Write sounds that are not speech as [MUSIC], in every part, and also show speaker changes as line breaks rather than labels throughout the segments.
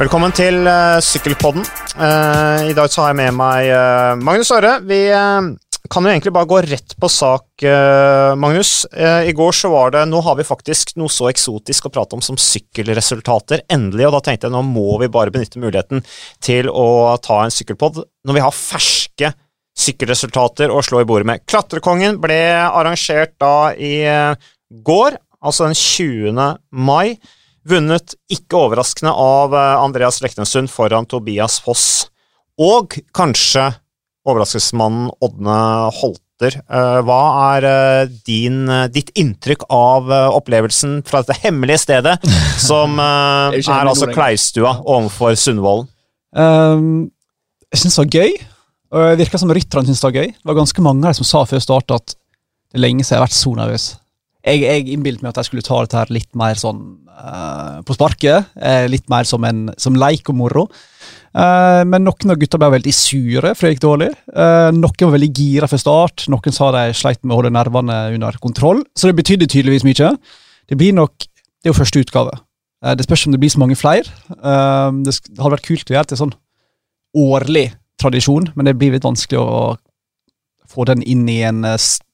Velkommen til uh, Sykkelpodden. Uh, I dag har jeg med meg uh, Magnus Øre. Vi kan jo egentlig bare gå rett på sak, Magnus. I går så var det Nå har vi faktisk noe så eksotisk å prate om som sykkelresultater, endelig. Og da tenkte jeg nå må vi bare benytte muligheten til å ta en sykkelpod når vi har ferske sykkelresultater å slå i bordet med. Klatrekongen ble arrangert da i går, altså den 20. mai. Vunnet, ikke overraskende, av eh, Andreas Leknessund foran Tobias Foss. Og kanskje overraskelsesmannen Ådne Holter. Eh, hva er eh, din, ditt inntrykk av opplevelsen fra dette hemmelige stedet, [LAUGHS] som er, er altså Kleistua overfor Sundvolden? Um,
jeg syns det var gøy, og det virka som rytterne syntes det var gøy. Det var ganske mange av de som sa før start at det er lenge siden jeg har vært så nervøs. Jeg, jeg innbilte meg at jeg skulle ta dette her litt mer sånn uh, på sparket. Uh, litt mer som, en, som leik og moro. Uh, men noen av gutta ble veldig sure, for det gikk dårlig. noen var veldig gira fra start. Noen sa de sleit med å holde nervene under kontroll. Så det betydde tydeligvis mye. Det blir nok Det er jo første utgave. det spørs om det blir så mange flere. det hadde vært kult å gjøre det til sånn årlig tradisjon, men det blir litt vanskelig å få den inn i en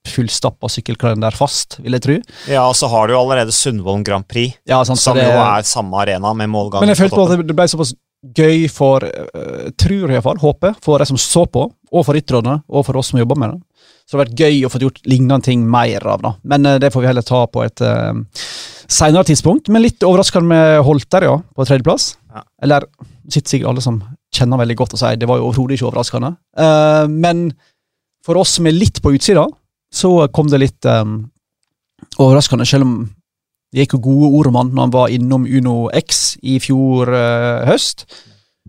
fullstappa sykkelkalender fast, vil jeg tro.
Ja, og så har du allerede Sundvolden Grand Prix,
ja, sant,
som det, jo er samme arena med målgang.
Men jeg følte på at det ble såpass gøy for, uh, tror jeg iallfall, håper, for de som så på, og for rytterne, og for oss som jobber med det. Så det har vært gøy å få gjort lignende ting mer av, da. Men uh, det får vi heller ta på et uh, seinere tidspunkt. Men litt overraskende med Holter, ja, på tredjeplass. Ja. Eller sitter sikkert alle som kjenner veldig godt og sier det var jo overhodet ikke overraskende. Uh, men for oss som er litt på utsida, så kom det litt um, overraskende, selv om det gikk jo gode ord om han når han var innom Uno X i fjor uh, høst.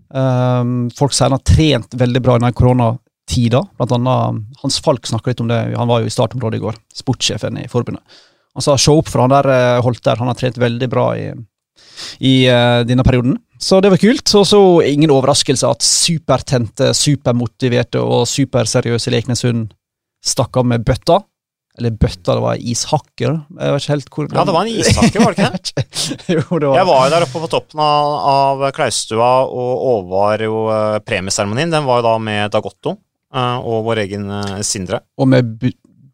Um, folk sier han har trent veldig bra i koronatida. Blant annet um, Hans Falk snakka litt om det, han var jo i startområdet i går. Sportssjefen i forbundet. Han sa se opp for han der uh, holdt han har trent veldig bra i, i uh, denne perioden. Så det var kult. Og så ingen overraskelse at supertente, supermotiverte og superseriøse Leknessund stakk av med bøtta. Eller bøtta, det var ishakker. Jeg vet ikke helt hvor
Ja, det var en ishakker, var det ikke [LAUGHS] jo, det? Var... Jeg var jo der oppe på toppen av, av Klaustua og overvar jo uh, premieseremonien. Den var jo da med Dagotto uh, og vår egen uh, Sindre.
Og med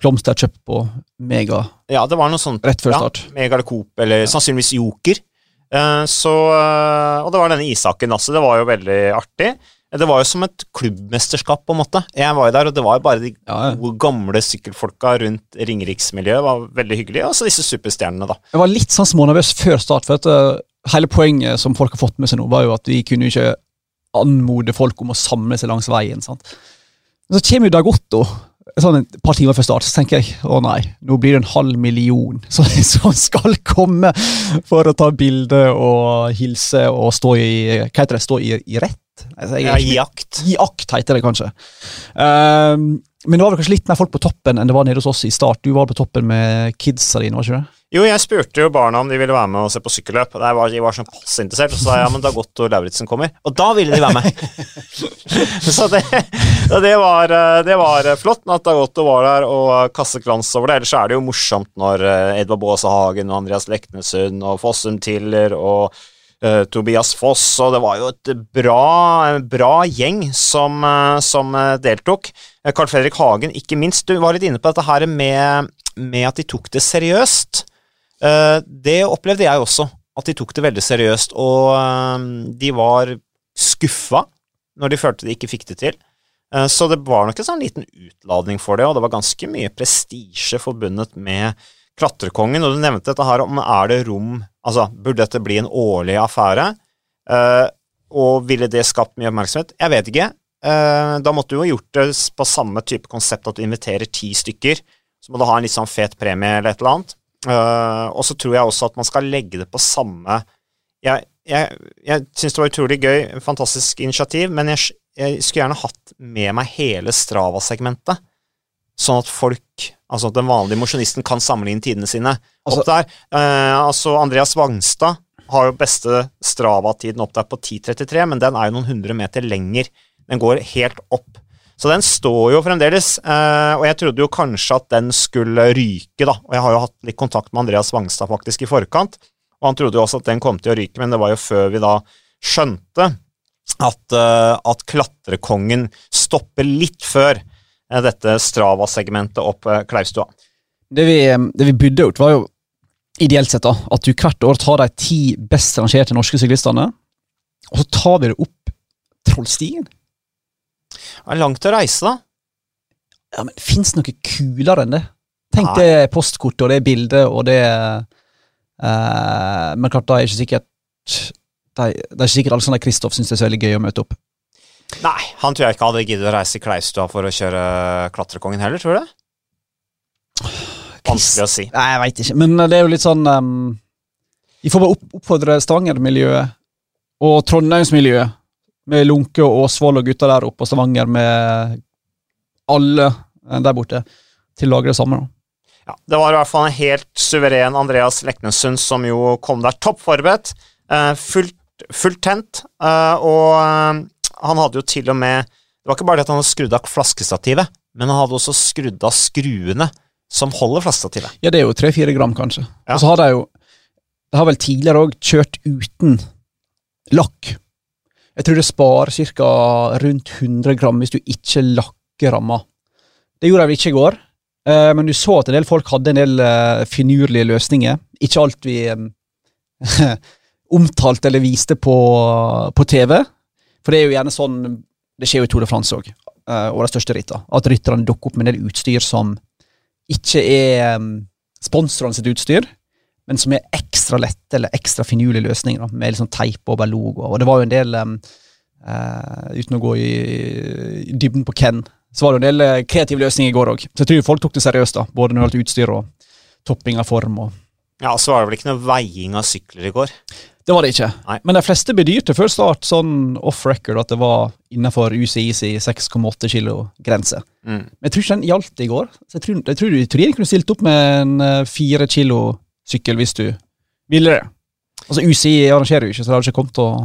blomster kjøpt på Mega
Ja, det var noe sånt.
Rett før start.
Ja, Mega eller Coop, eller ja. sannsynligvis Joker. Så, og det var denne Isaken, altså. Det var jo veldig artig. Det var jo som et klubbmesterskap, på en måte. Jeg var jo der, og det var jo bare de ja. gamle sykkelfolka rundt Ringeriksmiljøet. var veldig hyggelig, Og så disse superstjernene, da.
Jeg var litt sånn smånervøs før start, for at uh, hele poenget som folk har fått med seg nå, var jo at vi kunne ikke anmode folk om å samle seg langs veien. sant? Men så kommer jo Dag Otto sånn et par timer før start, så tenker jeg å nei, nå blir det en halv million [LAUGHS] som, som skal komme for å ta bilde og hilse og stå i hva heter det, stå i, i rett?
Altså, ja, i akt.
I akt heter det kanskje. Um, men det var vel kanskje litt mer folk på toppen enn det var nede hos oss i start. Du var på toppen med kidsa dine, var ikke det?
Jo, jeg spurte jo barna om de ville være med og se på sykkelløp. Og var, de var sånn passinteressert, og så sa jeg ja, men da Otto Lauritzen kommer. Og da ville de være med! [LAUGHS] så det, det, var, det, var, flott at Dagotto var der og kastet glans over det. Ellers er det jo morsomt når eh, Edvard Baase Hagen og Andreas Leknesund og Fossum Tiller og uh, Tobias Foss, og det var jo et bra, bra gjeng som, som deltok. Carl Fredrik Hagen, ikke minst. Du var litt inne på dette her med, med at de tok det seriøst. Det opplevde jeg også, at de tok det veldig seriøst, og de var skuffa når de følte de ikke fikk det til. Så det var nok en sånn liten utladning for det, og det var ganske mye prestisje forbundet med Klatrekongen, og du nevnte dette her om er det rom Altså, burde dette bli en årlig affære? Uh, og ville det skapt mye oppmerksomhet? Jeg vet ikke. Da måtte du jo gjort det på samme type konsept at du inviterer ti stykker. Så må du ha en litt sånn fet premie eller et eller annet. Uh, og så tror jeg også at man skal legge det på samme Jeg, jeg, jeg syns det var utrolig gøy, fantastisk initiativ, men jeg, jeg skulle gjerne hatt med meg hele Strava-segmentet. Sånn at folk, altså at den vanlige mosjonisten, kan sammenligne tidene sine opp altså, der. Uh, altså Andreas Wangstad har jo beste Strava-tiden opp der på 10.33, men den er jo noen hundre meter lenger. Den går helt opp. Så den står jo fremdeles, eh, og jeg trodde jo kanskje at den skulle ryke, da. Og jeg har jo hatt litt kontakt med Andreas Wangstad faktisk i forkant, og han trodde jo også at den kom til å ryke, men det var jo før vi da skjønte at, eh, at klatrekongen stopper litt før eh, dette Strava-segmentet opp Kleivstua.
Det vi, det vi burde gjort, var jo ideelt sett da, at du hvert år tar de ti best rangerte norske syklistene, og så tar vi det opp Trollstien.
Det er langt å reise, da.
Ja, men Fins noe kulere enn det? Tenk
Nei.
det postkortet og det bildet og det eh, Men klart, da er ikke sikkert de, Det er ikke sikkert Alexander Kristoff syns det er så veldig gøy å møte opp.
Nei, han tror jeg ikke hadde giddet å reise i Kleivstua for å kjøre Klatrekongen heller, tror du det? Vanskelig å si.
Nei, jeg veit ikke, men det er jo litt sånn um, Vi får bare opp, oppfordre Stavanger-miljøet og Trondheimsmiljøet, med Lunke og Åsvoll og gutta der oppe, og Stavanger med alle eh, der borte, til å lage det samme. da.
Ja, det var i hvert fall en helt suveren Andreas Leknessund som jo kom der topp forberedt. eh, fullt, fullt tent, eh, og han hadde jo til og med Det var ikke bare det at han hadde skrudd av flaskestativet, men han hadde også skrudd av skruene som holder flaskestativet.
Ja, det er jo tre-fire gram, kanskje.
Ja.
Og så har de jo De har vel tidligere òg kjørt uten lakk. Jeg tror det sparer ca. rundt 100 gram hvis du ikke lakker ramma. Det gjorde jeg vel ikke i går, eh, men du så at en del folk hadde en del eh, finurlige løsninger. Ikke alt vi eh, [LAUGHS] omtalte eller viste på, på TV. For det er jo gjerne sånn Det skjer jo i Tour de France òg, og de største rittene. At rytterne dukker opp med en del utstyr som ikke er sponsorene sitt utstyr, men som er ekstra lette eller ekstra finurlige løsninger, da, med liksom teip over logo. Og det var jo en del, um, uh, uten å gå i, i dybden på Ken, så var det en del eh, kreative løsninger i går òg. Så jeg tror folk tok det seriøst, da, både når det gjaldt utstyr og topping av form. og
Ja, så var det vel ikke noe veiing av sykler i går.
Det var det ikke.
Nei.
Men de fleste bedyrte før start sånn off record at det var innenfor UCIs 6,8 kilo-grense.
Mm.
Men jeg tror ikke den gjaldt i går. Så jeg tror, jeg tror, jeg tror de kunne stilt opp med en eh, fire kilo sykkel hvis du ville det. Altså UCI arrangerer jo ikke, så det hadde ikke kommet til å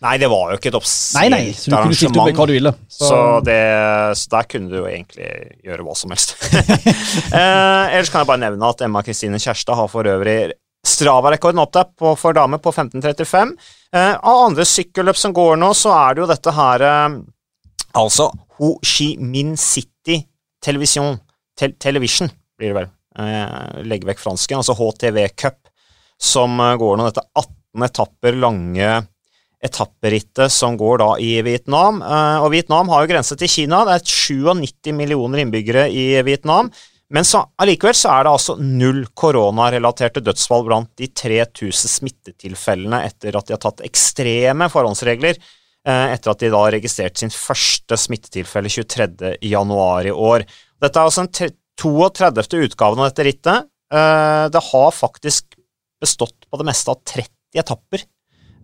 Nei, det var jo ikke et
Nei,
arrangement.
nei, så du kunne hva du ville.
Så, det, så der kunne du jo egentlig gjøre hva som helst. [LAUGHS] eh, ellers kan jeg bare nevne at Emma Kristine Kjærstad har for øvrig Strava-rekorden opp der på, for damer på 15.35. Eh, av andre sykkelløp som går nå, så er det jo dette her eh, Altså Ho Chi Minh City Television Te Television, blir det vel. Eh, legge vekk fransken. Altså HTV Cup, som eh, går nå dette 18 etapper lange etapperittet som går da i Vietnam. Eh, og Vietnam har jo grense til Kina. Det er 97 millioner innbyggere i Vietnam. Men så, allikevel så er det altså null koronarelaterte dødsfall blant de 3000 smittetilfellene etter at de har tatt ekstreme forhåndsregler etter at de da registrerte sin første smittetilfelle 23. januar i år. Dette er altså tre- 32. utgaven av dette rittet. Eh, Det har faktisk bestått på det meste av 30 etapper.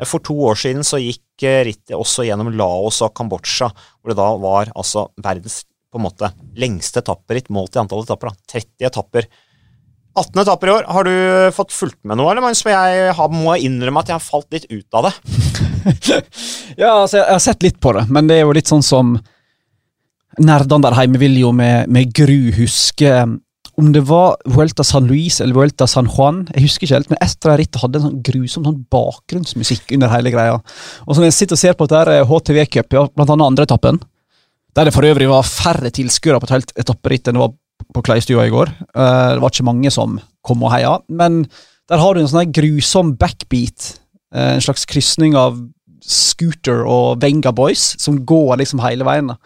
For to år siden så gikk eh, rittet også gjennom Laos og Kambodsja, hvor det da var altså verdens på en måte lengste etapperitt målt i antall etapper. da, 30 etapper. 18 etapper i år. Har du fått fulgt med noe, eller Magnus? For jeg har, må innrømme at jeg har falt litt ut av det. [LAUGHS]
Ja, altså, jeg har sett litt på det, men det er jo litt sånn som Nerdene der hjemme vil jo med, med gru huske um, om det var Vuelta San Luis eller Vuelta San Juan, jeg husker ikke helt, men et av de rittene hadde en sånn grusom sånn bakgrunnsmusikk under hele greia. Og så når jeg sitter og ser på dette er HTV Cup, ja, blant annet andre etappen, der det for øvrig var færre tilskuere på et helt etapperitt enn det var på Kleistua i går. Uh, det var ikke mange som kom og heia, men der har du en sånn grusom backbeat, eh, en slags krysning av Scooter og Venga Boys, som går liksom hele veien. da.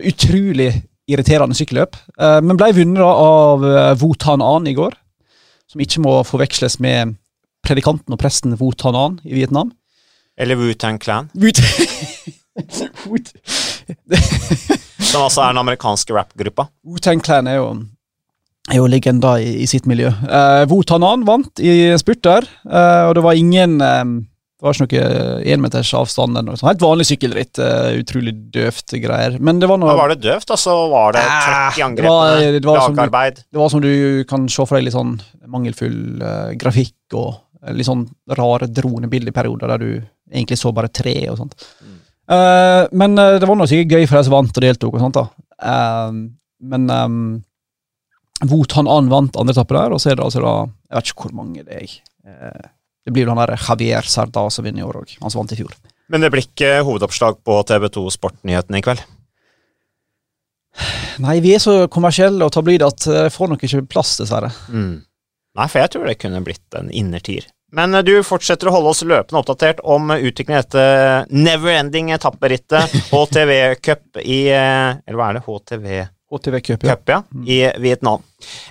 Så utrolig irriterende sykkelløp, eh, men ble vunnet av eh, Wotan An i går, som ikke må forveksles med predikanten og presten Wotan An i Vietnam.
Eller Wu-Tang Clan,
Wut [LAUGHS]
som altså er den amerikanske rappgruppa.
Wu-Tang Clan er jo, er jo legenda i, i sitt miljø. Uh, Wotan An vant i spurt der, uh, og det var ingen eh, Det var ikke noe énmeters avstand. eller noe sånt. Helt vanlig sykkelritt. eh, utrolig døvt greier. Men det var noe
var det døvt, og så var det trøkk i
angrepet?
angrepene,
det var
lagarbeid.
Det var som du kan se for deg litt sånn mangelfull uh, grafikk og eh, litt sånn rare dronebilder i perioder der du egentlig så bare tre og sånt. Eh, men eh, det var noe sikkert gøy for de som vant og deltok og sånt, da. Eh, men um, Wotan An vant andre etappe der, og så er det altså da Jeg vet ikke hvor mange det er. Eh, det blir jo han der Javier Sardá som vinner i år òg, han som vant i fjor.
Men det blir ikke hovedoppslag på TV2 Sportnyhetene i kveld?
Nei, vi er så kommersielle og tabloide at jeg får nok ikke plass, dessverre.
Mm. Nei, for jeg tror det kunne blitt en innertier. Men eh, du fortsetter å holde oss løpende oppdatert om utviklingen etter never-ending etapperittet HTV [LAUGHS] Cup i eh, Eller hva er det? HTV
HTV Cup, ja.
Cup, ja. I Vietnam.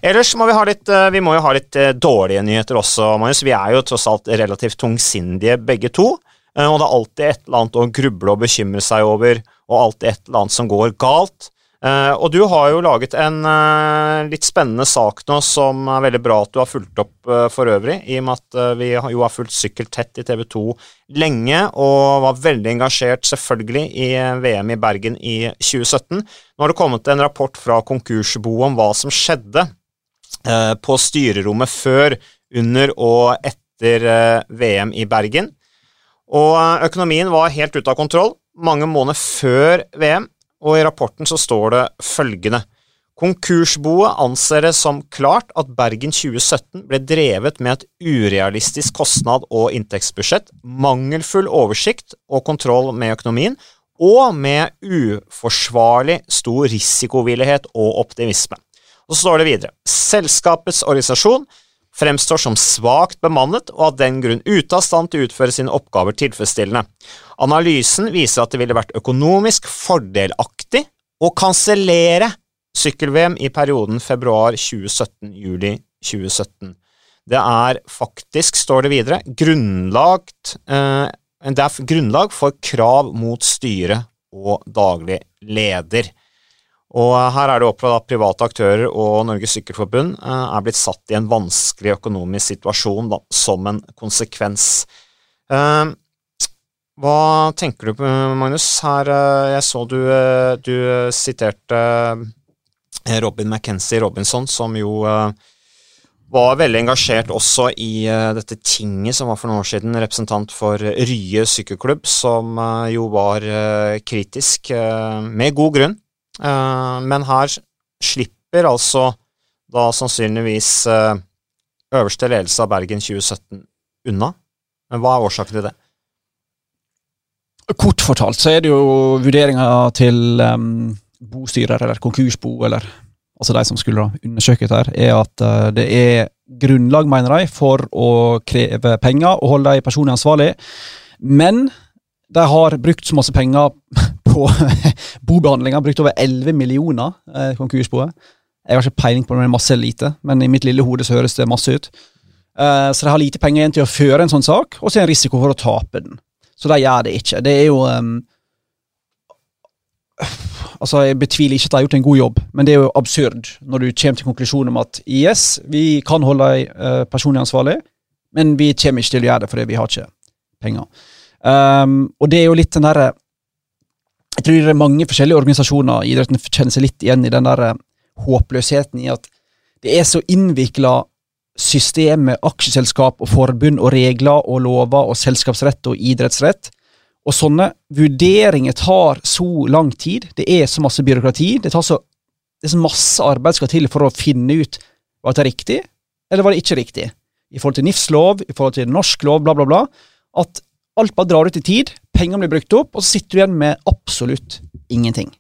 Ellers må vi ha litt eh, Vi må jo ha litt dårlige nyheter også, Magnus. Vi er jo tross alt relativt tungsindige begge to. Og det er alltid et eller annet å gruble og bekymre seg over, og alltid et eller annet som går galt. Uh, og du har jo laget en uh, litt spennende sak nå som er veldig bra at du har fulgt opp uh, for øvrig, i og med at vi har, jo har fulgt sykkel tett i TV 2 lenge og var veldig engasjert selvfølgelig i VM i Bergen i 2017. Nå har det kommet en rapport fra konkursboet om hva som skjedde på styrerommet før, under og etter VM i Bergen. Og økonomien var helt ute av kontroll mange måneder før VM og i rapporten så står det følgende Konkursboet anser det som klart at Bergen 2017 ble drevet med et urealistisk kostnad- og inntektsbudsjett, mangelfull oversikt og kontroll med økonomien, og med uforsvarlig stor risikovillighet og optimisme. Og så står det videre Selskapets organisasjon fremstår som svakt bemannet og av den grunn ute av stand til å utføre sine oppgaver tilfredsstillende. Analysen viser at det ville vært økonomisk fordelaktig å kansellere sykkel-VM i perioden februar 2017–juli 2017. Det er faktisk, står det videre, grunnlagt, eh, det er grunnlag for krav mot styre og daglig leder. Og her er det opp at private aktører og Norges Sykkelforbund eh, er blitt satt i en vanskelig økonomisk situasjon da, som en konsekvens. Eh, hva tenker du Magnus? Her, eh, jeg så du, du siterte Robin McKenzie Robinson, som jo var veldig engasjert også i dette tinget som var for noen år siden, representant for Rye sykkelklubb, som jo var kritisk, med god grunn, Eh, men her slipper altså da sannsynligvis eh, øverste ledelse av Bergen 2017 unna. Men hva er årsaken til det?
Kort fortalt så er det jo vurderinga til um, bostyrer, eller konkursbo, eller altså de som skulle undersøke dette, er at uh, det er grunnlag, mener de, for å kreve penger og holde de personlig ansvarlig. Men de har brukt så masse penger på [LAUGHS] bobehandlinga. Brukt over 11 millioner, eh, konkursboet. Jeg har ikke peiling på det er masse lite, men i mitt lille hode så høres det masse ut. Eh, så de har lite penger igjen til å føre en sånn sak, og så er det en risiko for å tape den. Så de gjør det ikke. Det er jo um, Altså, Jeg betviler ikke at de har gjort en god jobb, men det er jo absurd når du kommer til konklusjonen om at yes, vi kan holde deg uh, personlig ansvarlig, men vi kommer ikke til å gjøre det fordi vi har ikke penger. Um, og det er jo litt den derre jeg tror det er mange forskjellige organisasjoner i idretten kjenner seg litt igjen i den der eh, håpløsheten i at det er så innvikla system med aksjeselskap og forbund og regler og lover og selskapsrett og idrettsrett. Og sånne vurderinger tar så lang tid. Det er så masse byråkrati. Det, tar så, det er så masse arbeid skal til for å finne ut var det riktig, eller var det ikke riktig. I forhold til NIFs lov, i forhold til norsk lov, bla, bla, bla. At alt bare drar ut i tid pengene blir brukt opp, og så sitter du igjen med absolutt ingenting.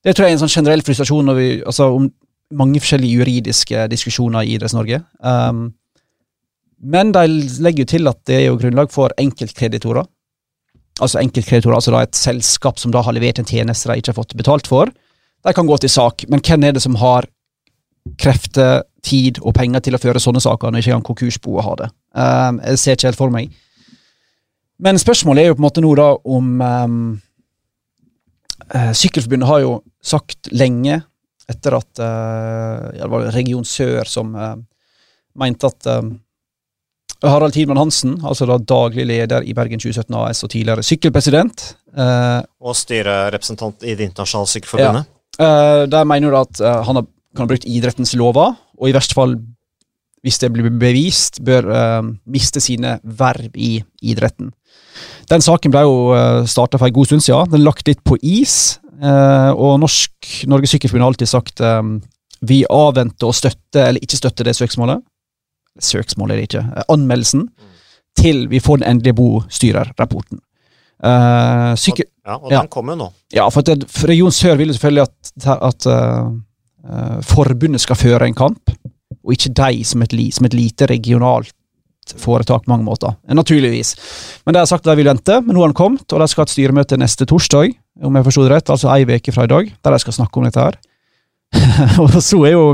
Det tror jeg er en sånn generell frustrasjon vi, altså, om mange forskjellige juridiske diskusjoner i Idretts-Norge. Um, men de legger jo til at det er jo grunnlag for enkeltkreditorer. Altså enkeltkreditorer, altså da et selskap som da har levert en tjeneste de ikke har fått betalt for. De kan gå til sak, men hvem er det som har krefter, tid og penger til å føre sånne saker, når ikke engang konkursboet har det? Um, jeg ser ikke helt for meg. Men spørsmålet er jo på en måte nå da om um, uh, Sykkelforbundet har jo sagt lenge, etter at uh, ja, det var Region Sør som uh, mente at um, Harald Tidmann Hansen, altså da daglig leder i Bergen 2017 AS og tidligere sykkelpresident
Og styrerepresentant i Det internasjonale sykkelforbundet.
Ja, der mener du at han har, kan ha brukt idrettens lover, og i verste fall hvis det blir bevist, bør uh, miste sine verv i idretten. Den saken ble jo uh, starta for en god stund siden. Den lagt litt på is. Uh, og Norsk, Norges Sykkelforbund har alltid sagt um, vi avventer å støtte eller ikke støtte det søksmålet. Søksmålet er det ikke. Anmeldelsen. Til vi får den endelige bostyrerrapporten. Uh, syke,
Ja, og
Ja.
den kommer jo nå.
Ja, for, det, for Region Sør vil jo selvfølgelig at, at uh, eh, forbundet skal føre en kamp, og ikke de som et, som et lite regionalt foretak på mange måter. Naturligvis. Men de har sagt at de vil vente, men nå har den kommet, og de skal ha et styremøte neste torsdag, om jeg forsto det rett, altså ei uke fra i dag, der de skal snakke om dette her. [LAUGHS] og så er jo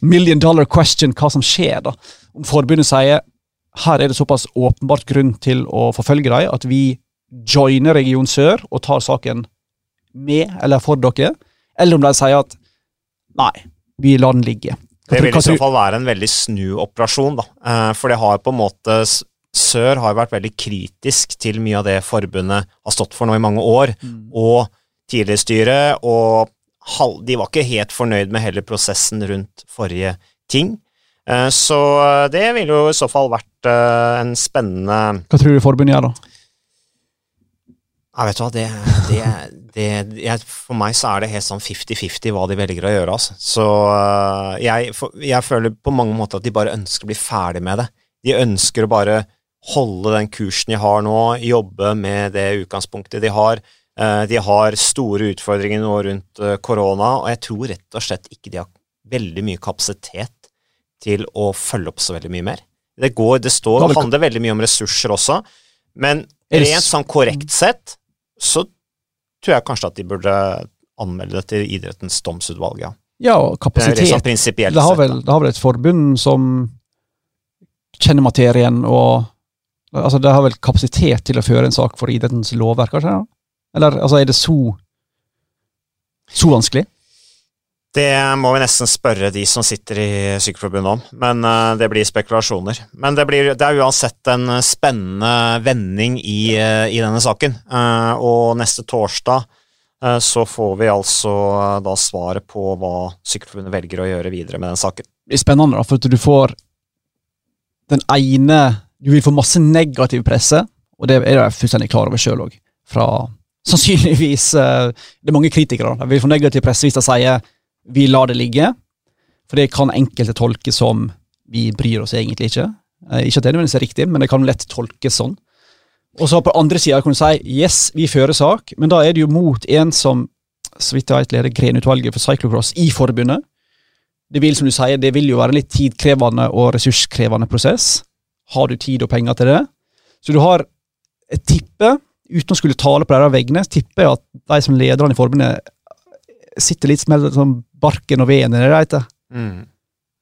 million dollar question hva som skjer, da. Om forbundet sier her er det såpass åpenbart grunn til å forfølge dem at vi joiner Region Sør og tar saken med eller for dere, eller om de sier at nei, vi lar den ligge.
Det vil i så fall være en veldig snuoperasjon, da. Eh, For det har på en måte Sør har vært veldig kritisk til mye av det forbundet har stått for nå i mange år,
Mm.
og tidligere styre, og de var ikke helt fornøyd med hele prosessen rundt forrige ting. Eh, Så eh, det ville jo i så fall vært en spennende
Hva tror du forbundet gjør, da?
Jeg vet hva, det, det, det jeg, For meg så er det helt sånn 50-50 hva de velger å gjøre, altså. Så øh, jeg, jeg føler på mange måter at de bare ønsker å bli ferdig med det. De ønsker å bare holde den kursen de har nå, jobbe med det utgangspunktet de har. Eh, De har store utfordringer nå rundt eh, korona, og jeg tror rett og slett ikke de har veldig mye kapasitet til å følge opp så veldig mye mer. Det går, det står, handler veldig mye om ressurser også, men rent sånn korrekt sett så tror jeg kanskje at de burde anmelde det til idrettens domsutvalg, ja.
Ja, og
Det
kapasitet.
sånn
Det har, vel, det har vel et forbund som kjenner materien og Altså, det har vel kapasitet til å føre en sak for idrettens lovverk, kanskje? Eller altså, er det så så vanskelig?
Det må vi nesten spørre de som sitter i Sykkelforbundet om, men eh, det blir spekulasjoner. Men det, blir, det er uansett en spennende vending i, eh, i denne saken. Eh, og neste torsdag så får vi altså da svaret på hva Sykkelforbundet velger å gjøre videre med den saken.
Det blir spennende, da, for at du får den ene Du vil få masse negativ presse, og det er jeg fullstendig klar over sjøl òg. Fra sannsynligvis Det er mange kritikere. De vil få negativ presse hvis de sier 'vi lar det ligge', for det kan enkelte tolke som 'vi bryr oss egentlig ikke'. Ikke at det nødvendigvis er riktig, men det kan lett tolkes sånn. Og så på andre sida kan du si 'yes, vi fører sak', men da er det jo mot en som så vidt jeg vet leder Grenutvalget for cyclocross i forbundet. Det vil, som du sier, det vil jo være en litt tidkrevende og ressurskrevende prosess. Har du tid og penger til det? Så du har et tippe, uten å skulle tale på deres vegne, tipper jeg at de som lederne i forbundet sitter litt mellom sånn barken og veden, er det det heter?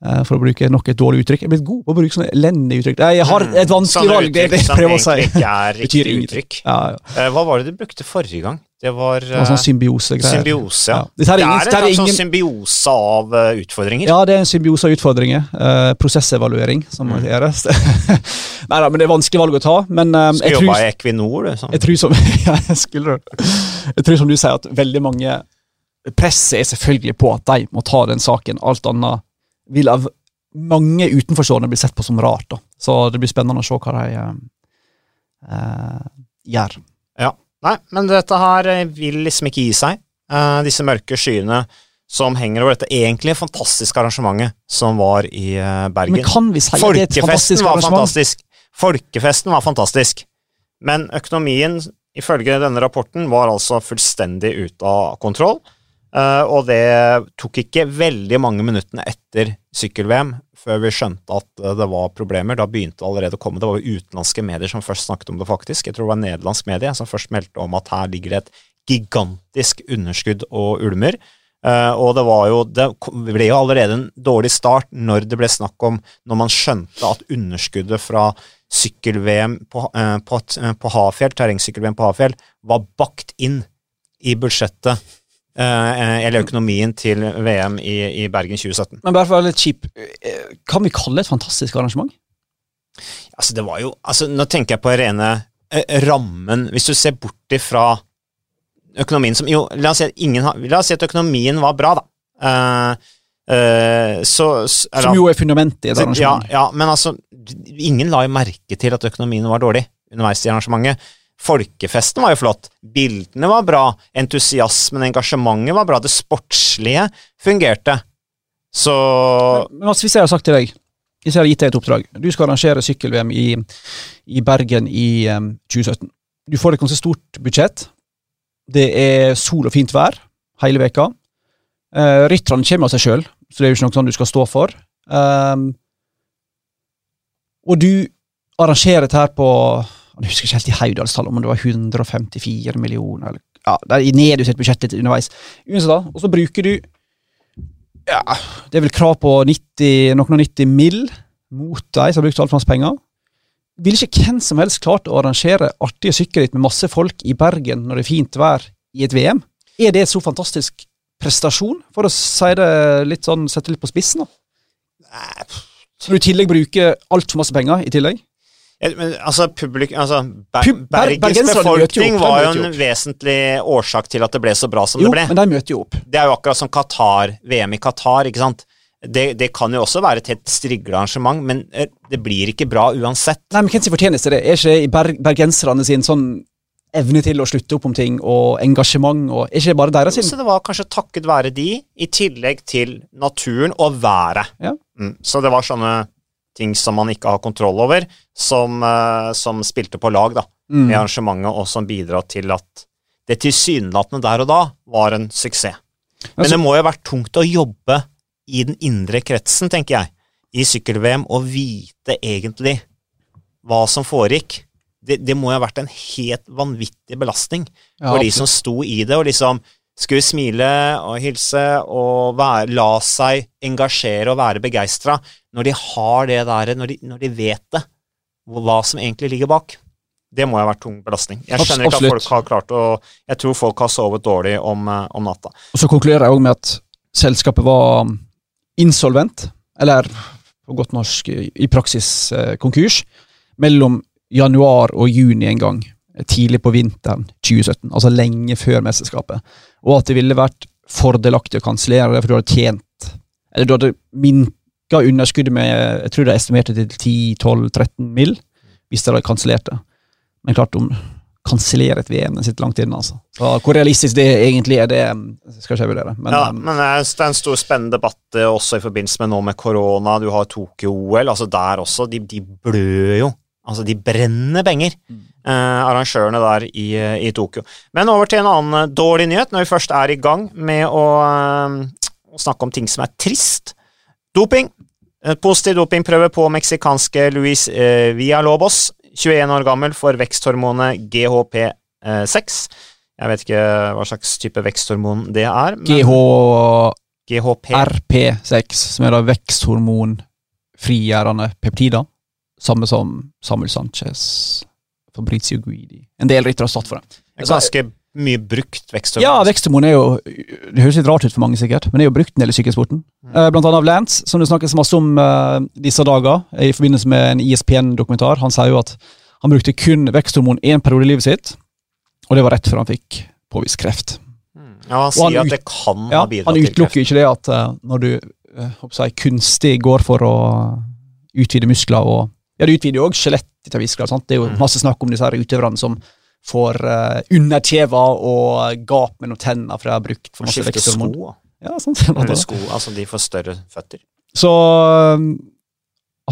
Eh, For å bruke nok et dårlig uttrykk. Jeg er blitt god på å bruke sånne elendige uttrykk. Nei, jeg har et vanskelig
mm.
valg, det er det jeg prøver å si.
ikke er riktig uttrykk.
Ja, ja.
Eh, Hva var det du brukte forrige gang? Det var,
Det var sånn symbiosegreier.
symbiose-greier. ja.
Det, er, er
Det er en
er
slags sånn
ingen-
symbiose av eh, utfordringer.
Ja, det er en symbiose av utfordringer. Uh, prosessevaluering, som
Mm.
gjøres. [LAUGHS] Nei da, men det er vanskelig valg å ta. Men um,
Skal jobbe
tror,
i Equinor, du. Sånn.
jeg tror som [LAUGHS] ja, jeg skulle. Jeg tror som du sier, at veldig mange Presset er selvfølgelig på at de må ta den saken. Alt annet vil av mange utenforstående bli sett på som rart. da. Så det blir spennende å se hva de eh, gjør. gjør.
Nei, men dette her eh, vil liksom ikke gi seg. Eh, disse mørke skyene som henger over dette egentlig fantastiske arrangementet som var i eh, Bergen.
Men kan vi si at det er et fantastisk
var
arrangement?
fantastisk. Folkefesten var fantastisk. Men økonomien, ifølge denne rapporten, var altså fullstendig ute av kontroll. Eh, og det tok ikke veldig mange minuttene etter sykkel-VM før vi skjønte at uh, det var problemer. Da begynte det allerede å komme. Det var jo utenlandske medier som først snakket om det, faktisk. Jeg tror det var nederlandsk medie som først meldte om at her ligger det et gigantisk underskudd og ulmer. Uh, og det var jo Det ble jo allerede en dårlig start når det ble snakk om Når man skjønte at underskuddet fra sykkel-VM på, på, på Hafjell, terrengsykkel-VM på Hafjell, var bakt inn i budsjettet, eller økonomien til VM i, i Bergen 2017.
Men bare for å være litt kjip, eh, kan vi kalle det et fantastisk arrangement?
Altså, det var jo Altså, nå tenker jeg på rene eh, rammen Hvis du ser bort ifra økonomien som Jo, la oss si at ingen har La oss si at økonomien var bra, da. Eh, eh, så, s-
Som jo er fundamentet i et
ja,
arrangement.
ja, men altså Ingen la jo merke til at økonomien var dårlig underveis i arrangementet. Folkefesten var jo flott. Bildene var bra. Entusiasmen, engasjementet var bra. Det sportslige fungerte. Så
Men, men altså, hvis jeg har sagt til deg Hvis jeg har gitt deg et oppdrag Du skal arrangere sykkel-VM i, i Bergen i um, 2017. du får et ganske stort budsjett. Det er sol og fint vær hele veka. Uh, Rytterne kommer av seg sjøl, så det er jo ikke noe sånn du skal stå for. Um, og du arrangerer dette her på Jeg husker ikke helt i Haudalstallet, om det var 154 millioner eller ja, Det er nedjustert litt underveis. Uansett da, Og så bruker du ja, Det er vel krav på 90, noen og 90 mill. mot deg som har brukt altfor masse penger. Ville ikke hvem som helst klart å arrangere artige sykkelritt med masse folk i Bergen når det er fint vær i et VM? Er det et så fantastisk prestasjon, for å si det litt sånn, sette litt på spissen? da? Så du i tillegg bruker altfor masse penger i tillegg?
Men altså, publik, altså Ber Bergens
jo
befolkning var jo en vesentlig årsak til at det ble så bra som
Jo,
det ble.
men de møter jo opp.
Det er jo akkurat som Qatar, VM i Qatar, ikke sant. Det, det kan jo også være et helt striglearrangement, men eh, det blir ikke bra uansett.
Nei, men Hvem sin fortjeneste det? Er ikke i ber bergenserne sin sånn evne til å slutte opp om ting og engasjement, og er ikke det bare deres sin?
Så det var kanskje takket være de, i tillegg til naturen og været.
Ja.
Mm. Så det var sånne ting som man ikke har kontroll over, som, eh, som spilte på lag da,
Mm.
i arrangementet, og som bidra til at det tilsynelatende der og da var en suksess. Men
Altså-
det må jo ha vært tungt å jobbe i den indre kretsen, tenker jeg, i sykkel-VM, og vite egentlig hva som foregikk. Det, det må jo ha vært en helt vanvittig belastning
Ja,
for de som sto i det, og liksom skulle smile og hilse og være, la seg engasjere og være begeistra når de har det der, når de, når de vet det, hva som egentlig ligger bak. Det må ha vært tung belastning. Jeg skjønner ikke at folk har klart å Jeg tror folk har sovet dårlig om, eh, om natta.
Og så konkluderer jeg òg med at selskapet var insolvent, eller på godt norsk i praksis eh, konkurs, mellom januar og juni en gang, eh, tidlig på vinteren 2017, altså lenge før mesterskapet, og at det ville vært fordelaktig å kansellere det, for du hadde tjent Eller du hadde minka underskuddet med jeg tror det er estimert til 10-12-13 mill. hvis dere hadde kansellert det. Men klart, om kansellere et VM, den sitter langt inne, altså. Så hvor realistisk det egentlig er, det skal ikke jeg vurdere. Men,
ja,
um,
men det er en stor spennende debatt eh, også i forbindelse med nå med korona. Du har Tokyo-OL. altså Der også. De, de blør jo. Altså, de brenner penger, eh, arrangørene der i, eh, i Tokyo. Men over til en annen eh, dårlig nyhet, når vi først er i gang med å, eh, å snakke om ting som er trist. Doping. Eh, Positiv dopingprøve på meksikanske Luis eh, Villalobos, 21 år gammel, for veksthormonet GHP6. Jeg vet ikke hva slags type veksthormon det er. men- GHP.
GHRP6, som er da veksthormonfrigjørende peptider. Samme som Samuel Sanchez, Fabrizio Guidi En del ryttere har stått for det.
En ganske mye brukt veksthormon.
Ja, veksthormon er jo Det høres litt rart ut for mange, sikkert, men det er jo brukt en del i sykkelsporten. Mm. Blant annet av Lance, som det snakkes masse om uh, disse dager, i forbindelse med en E ISPN-dokumentar. Han sier jo at han brukte kun veksthormon én periode i livet sitt, og det var rett før han fikk påvist kreft.
Ja, han sier
han
at det kan
Ja,
ha bidratt til kreft.
Han utelukker ikke det at uh, når du uh, jeg, kunstig går for å utvide muskler og Ja, det utvider jo òg skjelettet til en viss grad. sant? Det er jo
Mm.
masse snakk om disse her utøverne som får uh, underkjeva og gap mellom tennene for jeg har brukt for masse veksthormon.
sko.
Ja, sånn,
Eller sko, altså de får større føtter.
Så um,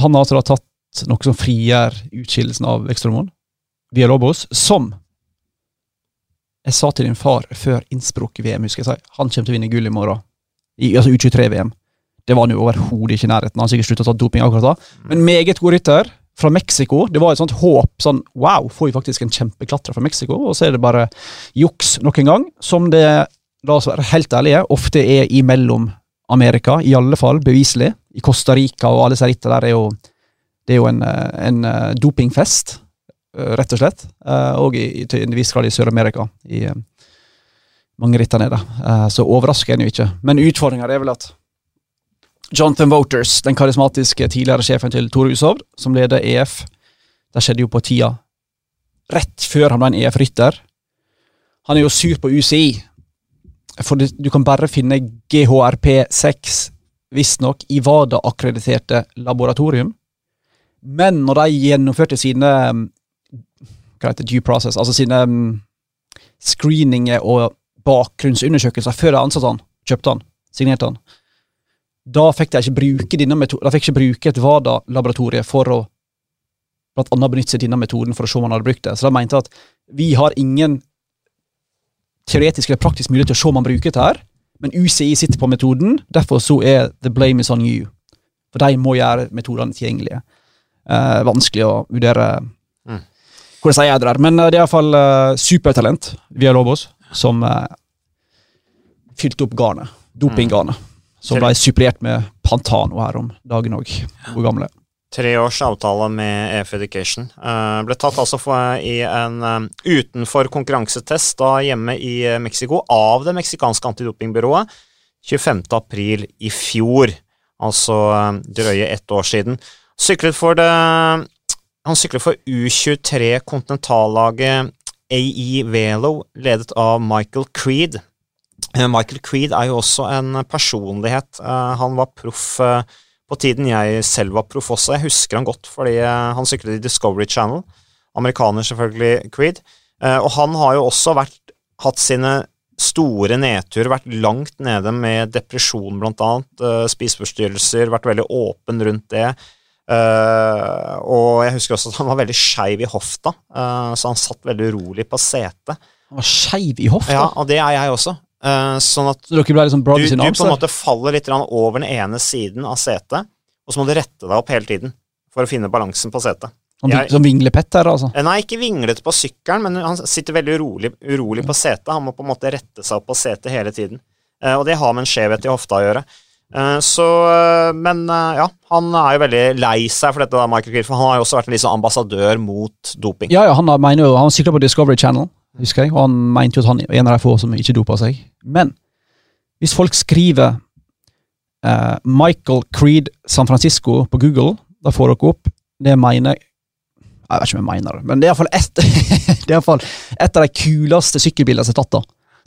han har altså da tatt noe som frigjør utskillelsen av veksthormon, via Lobos, som jeg sa til din far før Innsbruck-VM, husker jeg sa, han kommer til å vinne gull i morgen. I, altså U23-VM. Det var han jo overhodet ikke i nærheten. Han har sikkert sluttet å ta doping akkurat da. Men meget god rytter fra Mexico. Det var et sånt håp. sånn, Wow, får vi faktisk en kjempeklatrer fra Mexico? Og så er det bare juks nok en gang, som det, la oss være helt ærlige, ofte er imellom Amerika, i alle fall beviselig. I Costa Rica og alle disse rittene der er jo det er jo en, eh, en eh, dopingfest, eh, rett og slett. Og i, til en viss grad i Sør-Amerika. I mange ritter nede. Så overrasker en jo ikke. Men utfordringa er vel at Jonathan Voters, den karismatiske tidligere sjefen til Tore Hushovd, som leder EF, det skjedde jo på tida rett før han ble en EF-rytter. Han er jo sur på UCI, for du kan bare finne GHRP6 visstnok i WADA-akkrediterte laboratorium. Men når de gjennomførte sine um, hva heter due process, altså sine um, screeninger og bakgrunnsundersøkelser før de ansatte han, kjøpte han, signerte han, da fikk de ikke bruke de fikk ikke bruke et WADA-laboratorie for å blant annet benytte seg denne metoden for å se om han hadde brukt det. Så de mente at vi har ingen teoretisk eller praktisk mulighet til å se om han bruker dette, her, men UCI sitter på metoden, derfor så er the blame is on you. For de må gjøre metodene tilgjengelige. Eh, vanskelig å vurdere
Mm.
hvordan de gjør det der. Men eh, det er iallfall eh, supertalent via Lobos som eh, fylte opp garnet. Dopinggarnet. Som ble supplert med Pantano her om dagen òg. Hvor gamle.
Tre års avtale med EF Education. Uh, ble tatt altså for, i en um, utenfor konkurransetest da hjemme i eh, Mexico av det meksikanske antidopingbyrået 25. april i fjor. Altså um, drøye ett år siden. Syklet for det Han syklet for U23 kontinentallaget AE Velo, ledet av Michael Creed. Eh, Michael Creed er jo også en personlighet. Eh, Han var proff eh, på tiden jeg selv var proff også. Jeg husker han godt fordi han syklet i Discovery Channel. Amerikaner, selvfølgelig, Creed. Og han har jo også vært, hatt sine store nedturer, vært langt nede med depresjon, blant annet. Spiseforstyrrelser, vært veldig åpen rundt det. Og jeg husker også at han var veldig skeiv i hofta, så han satt veldig urolig på setet.
Han var skeiv i hofta.
Ja, og det er jeg også. Eh, sånn at
liksom
du, du på en måte faller litt over den ene siden av setet, og så må du rette deg opp hele tiden for å finne balansen på setet.
Som,
jeg-
som vinglepetter, altså.
Eh, Nei, ikke vinglete på sykkelen, men han sitter veldig urolig, urolig på setet. Han må på en måte rette seg opp på setet hele tiden. Eh, Og det har med en skjevhet i hofta å gjøre. Så, men ja, han er jo veldig lei seg for dette, da, Michael for han har jo også vært en sånn ambassadør mot doping.
Ja, ja, han mener jo, han sykler på Discovery Channel, husker jeg, og han mente jo at han er en av de få som ikke dopa seg. Men hvis folk skriver eh, Michael Creed San Francisco på Google, da får dere opp det mener Jeg vet ikke om jeg mener det, men det er iallfall [LAUGHS] hvert fall et av de kuleste sykkelbildene som er tatt. da.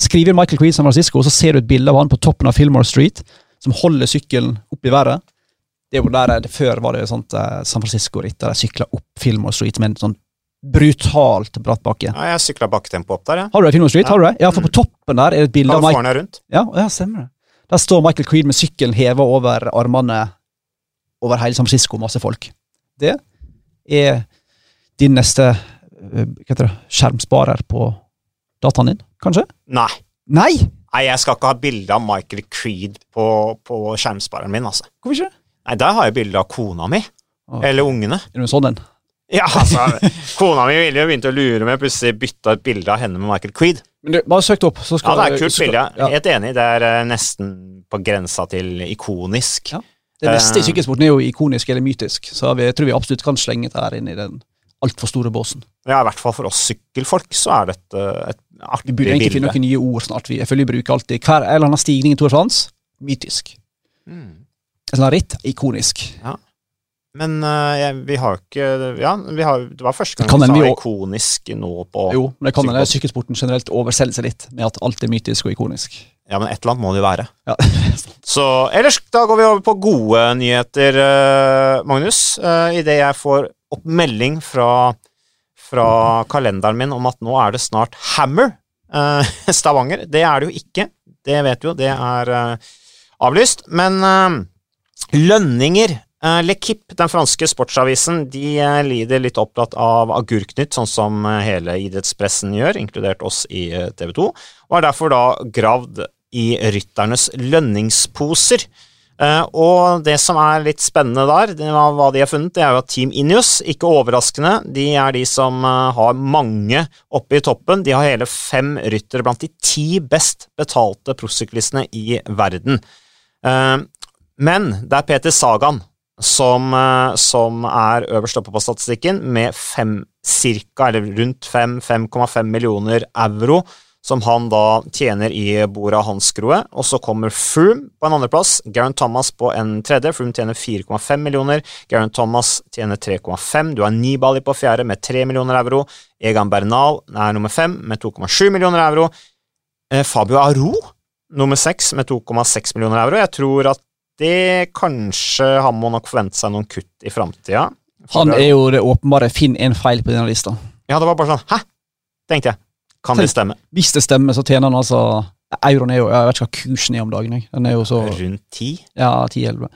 Skriver Michael Creed San Francisco, så ser du et bilde av han på toppen av Fillmore Street, som holder sykkelen opp i været. Det er jo der det, Før var det sånt eh, San Francisco-ritt der de sykla opp Fillmore Street med en sånn brutalt bratt bakke.
Ja, jeg sykla bakketempo opp der, ja.
Har du det, Fillmore Street?
Ja.
Har du det? Ja, for på toppen der er det et bilde av.
California rundt.
Ja, ja, stemmer det. Der står Michael Creed med sykkelen heva over armene over hele San Francisco, masse folk. Det er din neste eh, det, skjermsparer på dataen din, kanskje?
Nei.
Nei!
Nei, jeg skal ikke ha bilde av Michael Creed på, på skjermspareren min, altså.
Hvorfor ikke?
Nei, der har jeg bilde av kona mi.
Å.
Eller ungene.
Er du en sånn en? [LAUGHS]
Ja, altså, Kona mi ville jo begynt å lure meg, plutselig bytta et bilde av henne med Michael Creed.
Men du, bare søk det opp, så
Ja, det er et kult
skal-
bilde.
Ja.
Helt enig. Det er eh, nesten på grensa til ikonisk.
Ja. Det neste i
Eh.
sykkelsporten er jo ikonisk eller mytisk, så vi, jeg tror vi absolutt kan slenge det her inn i den altfor store båsen.
Ja, i hvert fall for oss sykkelfolk så er dette et artig
Vi
artig
burde egentlig finne noen nye ord snart. Vi, jeg føler vi bruker alltid hver eller annen stigning i Tour de France. Mytisk.
Mm.
En sånn ritt. Ikonisk.
Men eh, jeg, vi har ikke Ja, vi har, det var første gang
Kan
vi sa
vi
ikonisk nå på
Jo, men det kan hende sykkelsporten generelt overselger seg litt med at alt er mytisk og ikonisk.
Ja, men et eller annet må det jo være.
Ja. [LAUGHS]
Så ellers, da går vi over på gode nyheter, eh, Magnus. Uh, Idet jeg får opp melding fra, fra kalenderen min om at nå er det snart Hammer uh, [LAUGHS] Stavanger. Det er det jo ikke, det vet du jo, det er uh, avlyst. Men uh, lønninger L'Equipe, den franske sportsavisen, de eh, lider litt opptatt av Agurknytt, sånn som eh, hele idrettspressen gjør, inkludert oss i eh, TV 2, og har derfor da gravd i rytternes lønningsposer. Eh, og det som er litt spennende der, hva de har funnet, det er jo at Team Inius, ikke overraskende, de er de som eh, har mange oppe i toppen. De har hele fem ryttere blant de ti best betalte prosyklistene i verden. Eh, men det er Peter Sagan som, eh, som er øverst oppe på statistikken, med fem cirka, eller rundt 5-5,5 millioner euro, som han da tjener i Bora Hansgrohe. Og så kommer Froome på en andreplass, Garen Thomas på en tredje. Froome tjener 4,5 millioner, Garen Thomas tjener 3,5. Du har Nibali på fjerde med 3 millioner euro. Egan Bernal er nummer fem med 2,7 millioner euro. Eh, Fabio Aro nummer seks med 2,6 millioner euro. Jeg tror at kanskje Han må nok forvente seg noen kutt i framtida.
Han er jo det åpenbare Finn en feil på denne lista.
Ja, det var bare sånn Hæ? tenkte jeg. Kan det stemme?
Hvis det stemmer, så tjener han altså Euroen er jo Jeg vet ikke hva kursen er om dagen. jeg. Den er jo så
Rundt ti?
Ja, 10-11.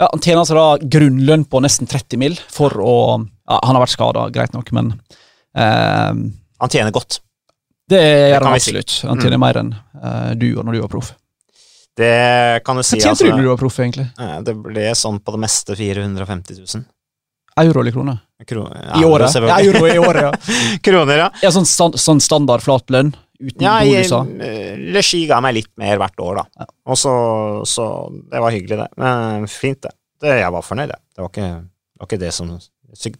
Ja, Han tjener altså da grunnlønn på nesten 30 mil for å ja, Han har vært skada, greit nok, men eh,
Han tjener godt.
Det gjør han absolutt. Han tjener mer enn uh, du og når du var proff.
Det kan du si.
Du
altså,
når du var proff, egentlig?
eh, det ble sånn på det meste 450 000.
Euro eller kroner?
ja,
I året? Ja, euro i året, ja. [LAUGHS]
Kroner, ja.
ja sånn, sånn standard flat lønn, uten
Ja,
bonuser?
eh, Legi ga meg litt mer hvert år, da.
Ja.
Og så, så Det var hyggelig, det. Men fint, det. det jeg var fornøyd, jeg. Det var ikke det, var ikke det som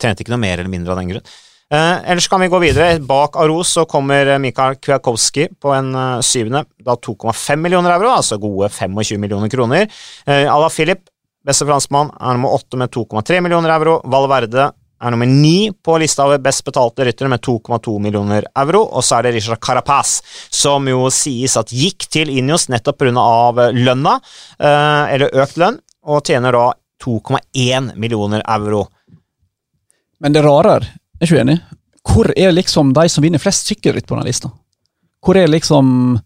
Trente ikke noe mer eller mindre av den grunn. Eh, ellers kan vi gå videre. Bak Aros så kommer Mikael Kwiatkowski på en eh, syvende. Da 2,5 millioner euro, altså gode 25 millioner kroner. Eh, Ala Filip, beste franskmann, er nummer åtte med 2,3 millioner euro. Valverde er nummer ni på lista over best betalte ryttere med 2,2 millioner euro. Og så er det Richard Carapaz, som jo sies at gikk til Injos nettopp pga. lønna, eh, eller økt lønn, og tjener da 2,1 millioner euro.
Men det rare er, er ikke uenig. enig? Hvor er liksom de som vinner flest sykkelritt på denne lista? Hvor er liksom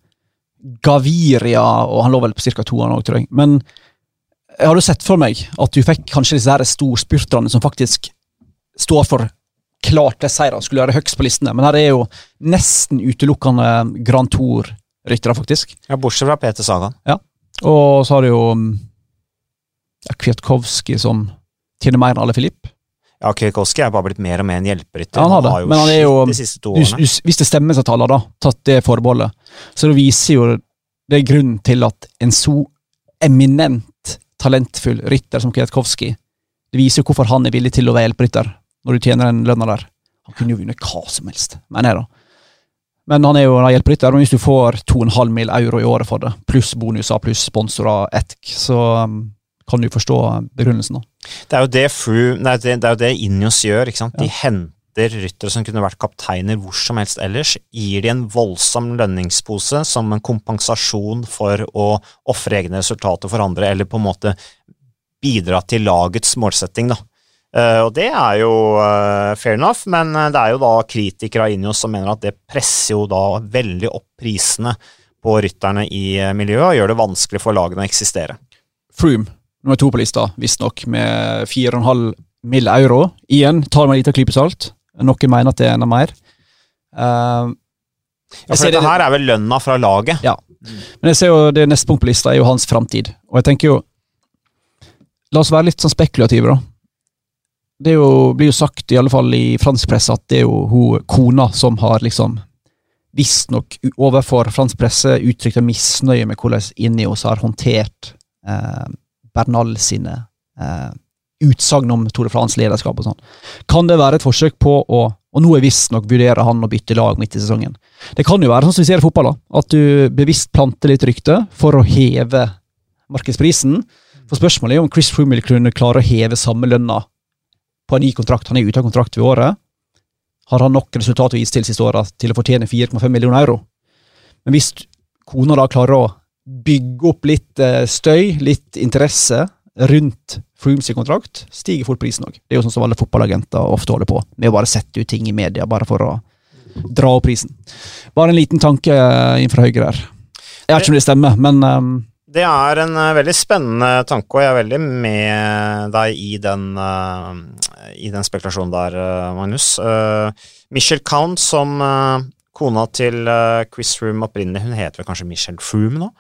Gaviria, og han lå vel på ca. to han òg, tror jeg. Men jeg hadde sett for meg at du fikk kanskje disse her storspurterne som faktisk står for klart det seirene skulle være høgst på listene, men her er jo nesten utelukkende Grand Tour-ryttere, faktisk.
Ja, Bortsett fra Peter Sagan.
Og så har du jo mm, ja, Kwiatkowski som tjener mer enn alle Filip.
Ja, Kwiatkowski er bare blitt mer og mer en hjelperytter.
Han har det, men han er jo-
de siste to årene.
du, hvis det stemmer seg taler, da, tatt det forbeholdet, så det viser jo det er grunnen til at en så eminent talentfull rytter som Kwiatkowski Det viser jo hvorfor han er villig til å være hjelperytter når du tjener den lønna der. Han kunne jo vunnet hva som helst, mener jeg, da. Men han er jo en hjelperytter, og hvis du får 2,5 mill. euro i året for det, pluss bonuser, pluss sponsorer, etk, så um, kan du forstå begrunnelsen, da.
Det er jo det Nei, det, det er jo det Ineos gjør, ikke sant. De
Ja.
henter ryttere som kunne vært kapteiner hvor som helst ellers, gir de en voldsom lønningspose som en kompensasjon for å ofre egne resultater for andre, eller på en måte bidra til lagets målsetting, da. Uh, og det er jo uh, fair enough, men eh, det er jo da kritikere av Injos som mener at det presser jo da veldig opp prisene på rytterne i miljøet, og gjør det vanskelig for lagene å eksistere.
Froome, nummer to på lista, visstnok med 4,5 mill. euro. Igjen tar med en liten klype salt. Noen mener at det er enda mer. Uh,
Ja, for dette
det-
her er vel lønna fra laget. Ja.
men jeg ser jo det neste punkt på lista er jo hans framtid. Og jeg tenker jo La oss være litt sånn spekulative, da. Det jo, blir jo sagt, i alle fall i fransk presse, at det er jo hun kona som har liksom visstnok overfor fransk presse uttrykt misnøye med hvordan Ineos har håndtert eh, Bernal sine eh, utsagn om Tore de France-lederskap og sånn. Kan det være et forsøk på å Og nå er visstnok vurderer han å bytte lag midt i sesongen. Det kan jo være sånn som vi ser i fotball, da, at du bevisst planter litt rykte for å heve markedsprisen. For spørsmålet er om Chris Froome vil kunne klare å heve samme lønna på en ny kontrakt. Han er ute av kontrakt ved året. Har han nok resultat å vise til siste året til å fortjene 4,5 millioner euro? Men hvis kona da klarer å bygge opp litt eh, støy, litt interesse rundt Frooms kontrakt, stiger fort prisen òg. Det er jo sånn som alle fotballagenter ofte holder på, med å bare sette ut ting i media bare for å dra opp prisen. Bare en liten tanke inn fra høyre her. Jeg vet ikke om det stemmer, men um
Det er en eh, veldig spennende tanke, og jeg er veldig med deg i den, eh, i den spekulasjonen der, eh, Magnus. Michelle Count som eh, kona til eh, Chris Froome opprinnelig, hun heter vel kanskje Michelle Froome nå?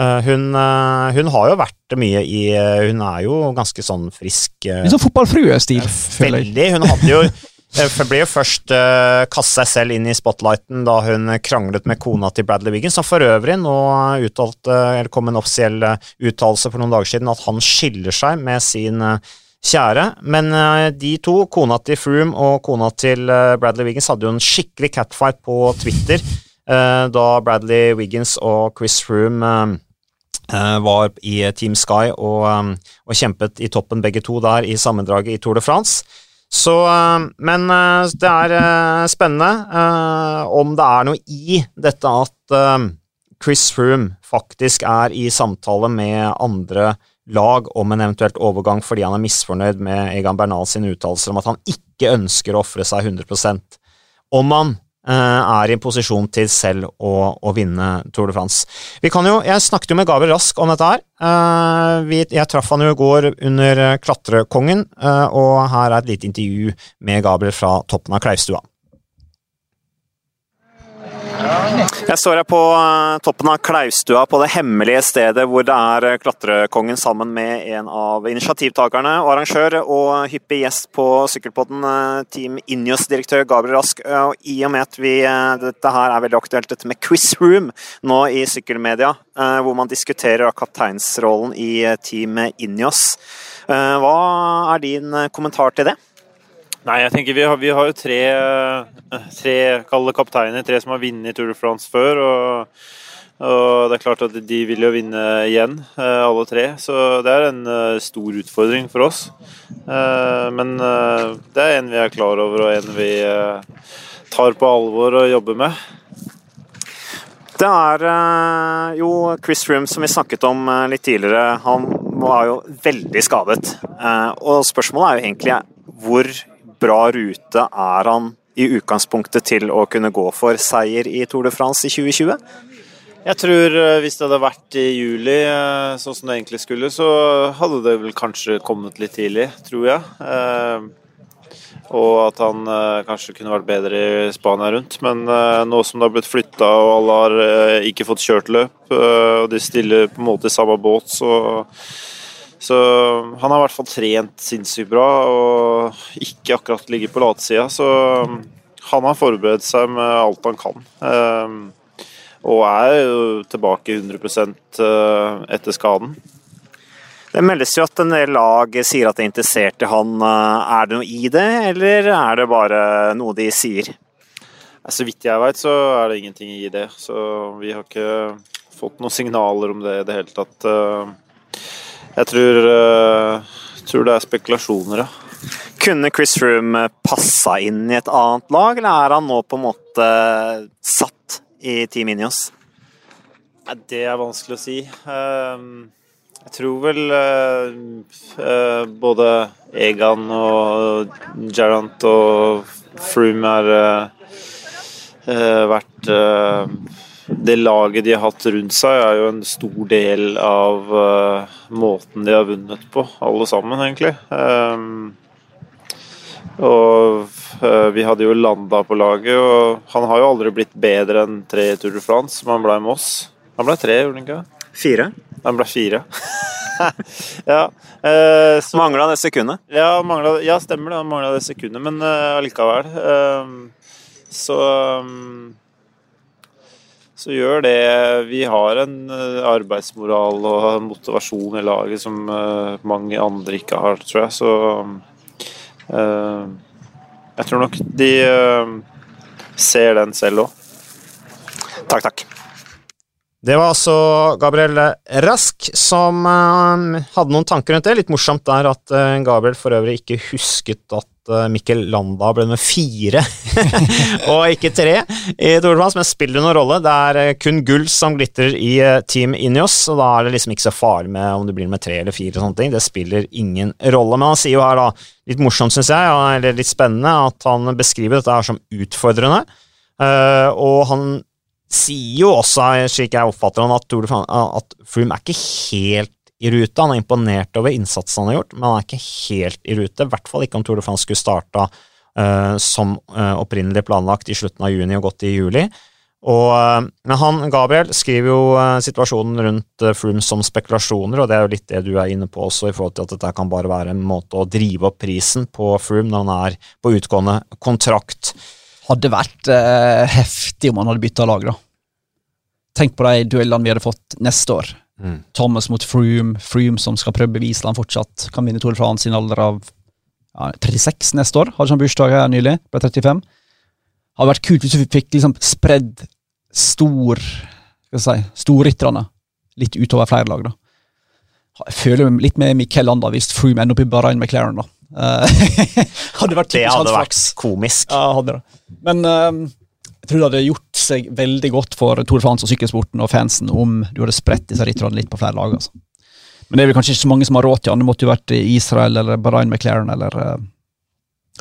Eh, hun, eh, hun har jo vært mye i eh, Hun er jo ganske sånn frisk.
litt sånn fotballfrue-stil, føler jeg.
Veldig. Hun hadde jo [LAUGHS] ble jo først uh, kastet seg selv inn i spotlighten da hun kranglet med kona til Bradley Wiggins, som for øvrig nå uttalte, eller kom en offisiell uttalelse for noen dager siden at han skiller seg med sin kjære. Men uh, de to, kona til Froome og kona til uh, Bradley Wiggins, hadde jo en skikkelig catfight på Twitter da Bradley Wiggins og Chris Froome var i Team Sky og, eh, og kjempet i toppen begge to der i sammendraget i Tour de France. Så, eh, men eh, det er eh, spennende eh, om det er noe i dette at eh, Chris Froome faktisk er i samtale med andre lag om en eventuelt overgang fordi han er misfornøyd med Egan Bernal sine uttalelser om at han ikke ønsker å ofre seg 100% Om han er i posisjon til selv å, å, vinne Tour de France. Vi kan jo, Jeg snakket jo med Gabriel Rask om dette her. Vi, jeg traff han jo i går under Klatrekongen, og her er et lite intervju med Gabriel fra toppen av Kleivstua. Jeg står her på eh, toppen av Klaustua, på det hemmelige stedet hvor det er eh, Klatrekongen sammen med en av initiativtakerne og arrangør og hyppig gjest på Sykkelpodden, eh, Team Injos-direktør Gabriel Rask. Og I og med at vi, dette her er veldig aktuelt, dette med Quiz Room nå i sykkelmedia, hvor man diskuterer kapteinsrollen i Team Injos. Hva er din kommentar til det?
Nei, jeg tenker vi har, vi har jo tre, eh, tre kalde kapteiner, tre som har vunnet Tour de France før. Og, og, det er klart at de vil jo vinne igjen, eh, alle tre. Så det er en eh, stor utfordring for oss. Men det er en vi er klar over, og en vi tar på alvor og jobber med.
Det er jo Chris Room som vi snakket om litt tidligere. Han var jo veldig skadet. Og spørsmålet er jo egentlig hvor bra rute er han i utgangspunktet til å kunne gå for seier i Tour de France i 2020?
Jeg tror eh, hvis det hadde vært i juli, eh, sånn som det egentlig skulle, så hadde det vel kanskje kommet litt tidlig, tror jeg. Eh, og at han kanskje kunne vært bedre i Spania rundt. Men nå som det har blitt flytta og alle har ikke fått kjørt løp, og de stiller på en måte i samme båt, så så han har i hvert fall trent sinnssykt bra og ikke akkurat ligget på latsida. Så han har forberedt seg med alt han kan. Um, og er jo tilbake 100 uh, etter skaden.
Det meldes jo at en del lag sier at de er interessert i han. Uh, er det noe i det, eller er det bare noe de sier?
Så vidt jeg vet, så er det ingenting i det. Så vi har ikke fått noen signaler om det i det hele tatt. Jeg tror, uh, tror det er spekulasjoner, ja.
Kunne Chris Room passa inn i et annet lag, eller er han nå på en måte satt i Team Inios?
Det er vanskelig å si. Ehm, jeg tror vel både Egan og Gerrant og Froome har vært det laget de har hatt rundt seg, er jo en stor del av uh, måten de har vunnet på, alle sammen, egentlig. Um, og uh, vi hadde jo Landa på laget, og han har jo aldri blitt bedre enn tre i Tour de France, som han ble med oss. Han ble tre, gjorde han ikke?
Fire.
Han ble fire. [LAUGHS]
ja. Uh, så, mangla det sekundet?
Ja, manglet, ja, stemmer det. Han mangla det sekundet, men allikevel. så um, så gjør det Vi har en eh, arbeidsmoral og motivasjon i laget som eh, mange andre ikke har, tror jeg. Så uh, jeg tror nok de ser den selv òg.
Takk, takk. Det var altså Gabriel Rask som hadde noen tanker rundt det. Litt morsomt der at Gabriel for øvrig ikke husket at Eh, Mikkel Landa ble med fire [LAUGHS] og ikke tre i Tour de France, men spiller det noen rolle? Det er eh, kun gull som glitrer i eh, Team Inios, og da er det liksom ikke så farlig med om det blir med tre eller fire. og sånne ting. Det spiller ingen rolle. Men han sier jo her, da, litt morsomt syns jeg, eller litt spennende, at han beskriver dette her som utfordrende. og han sier jo også, slik jeg oppfatter han, at, at Froome er ikke helt i rute. Han er imponert over innsatsen han har gjort, men han er ikke helt i rute. I hvert fall ikke om Tour de France skulle starta uh, som uh, opprinnelig planlagt i slutten av juni og gått i juli. Og, uh, men han, Gabriel skriver jo situasjonen rundt Froome som spekulasjoner, og det er jo litt det du er inne på også, i forhold til at dette kan bare være en måte å drive opp prisen på Froome når han er på utgående kontrakt.
Hadde vært heftig om han hadde bytta lag, da. Tenk på de duellene vi hadde fått neste år. Mm. Thomas mot Froome, Froome som skal prøve å bevise han fortsatt kan vinne Tour de France i en alder av ja, 36 neste år. Hadde han bursdag her nylig, ble 35. Hadde vært kult hvis vi fikk liksom spredd stor skal jeg si, storrytterne litt utover flere lag. da. Jeg føler litt med Miquel Landa hvis Froome ender opp i Bahrain McLaren. da. [LAUGHS]
hadde vært det hadde vært komisk.
Ja, hadde det. Men uh, jeg tror det hadde gjort seg veldig godt for Tour de France og sykkelsporten og fansen om du hadde spredt disse ritterne litt på flere lag. altså. Men det er vel kanskje ikke så mange som har råd til. Det måtte jo vært Israel eller Bahrain McLaren eller eh,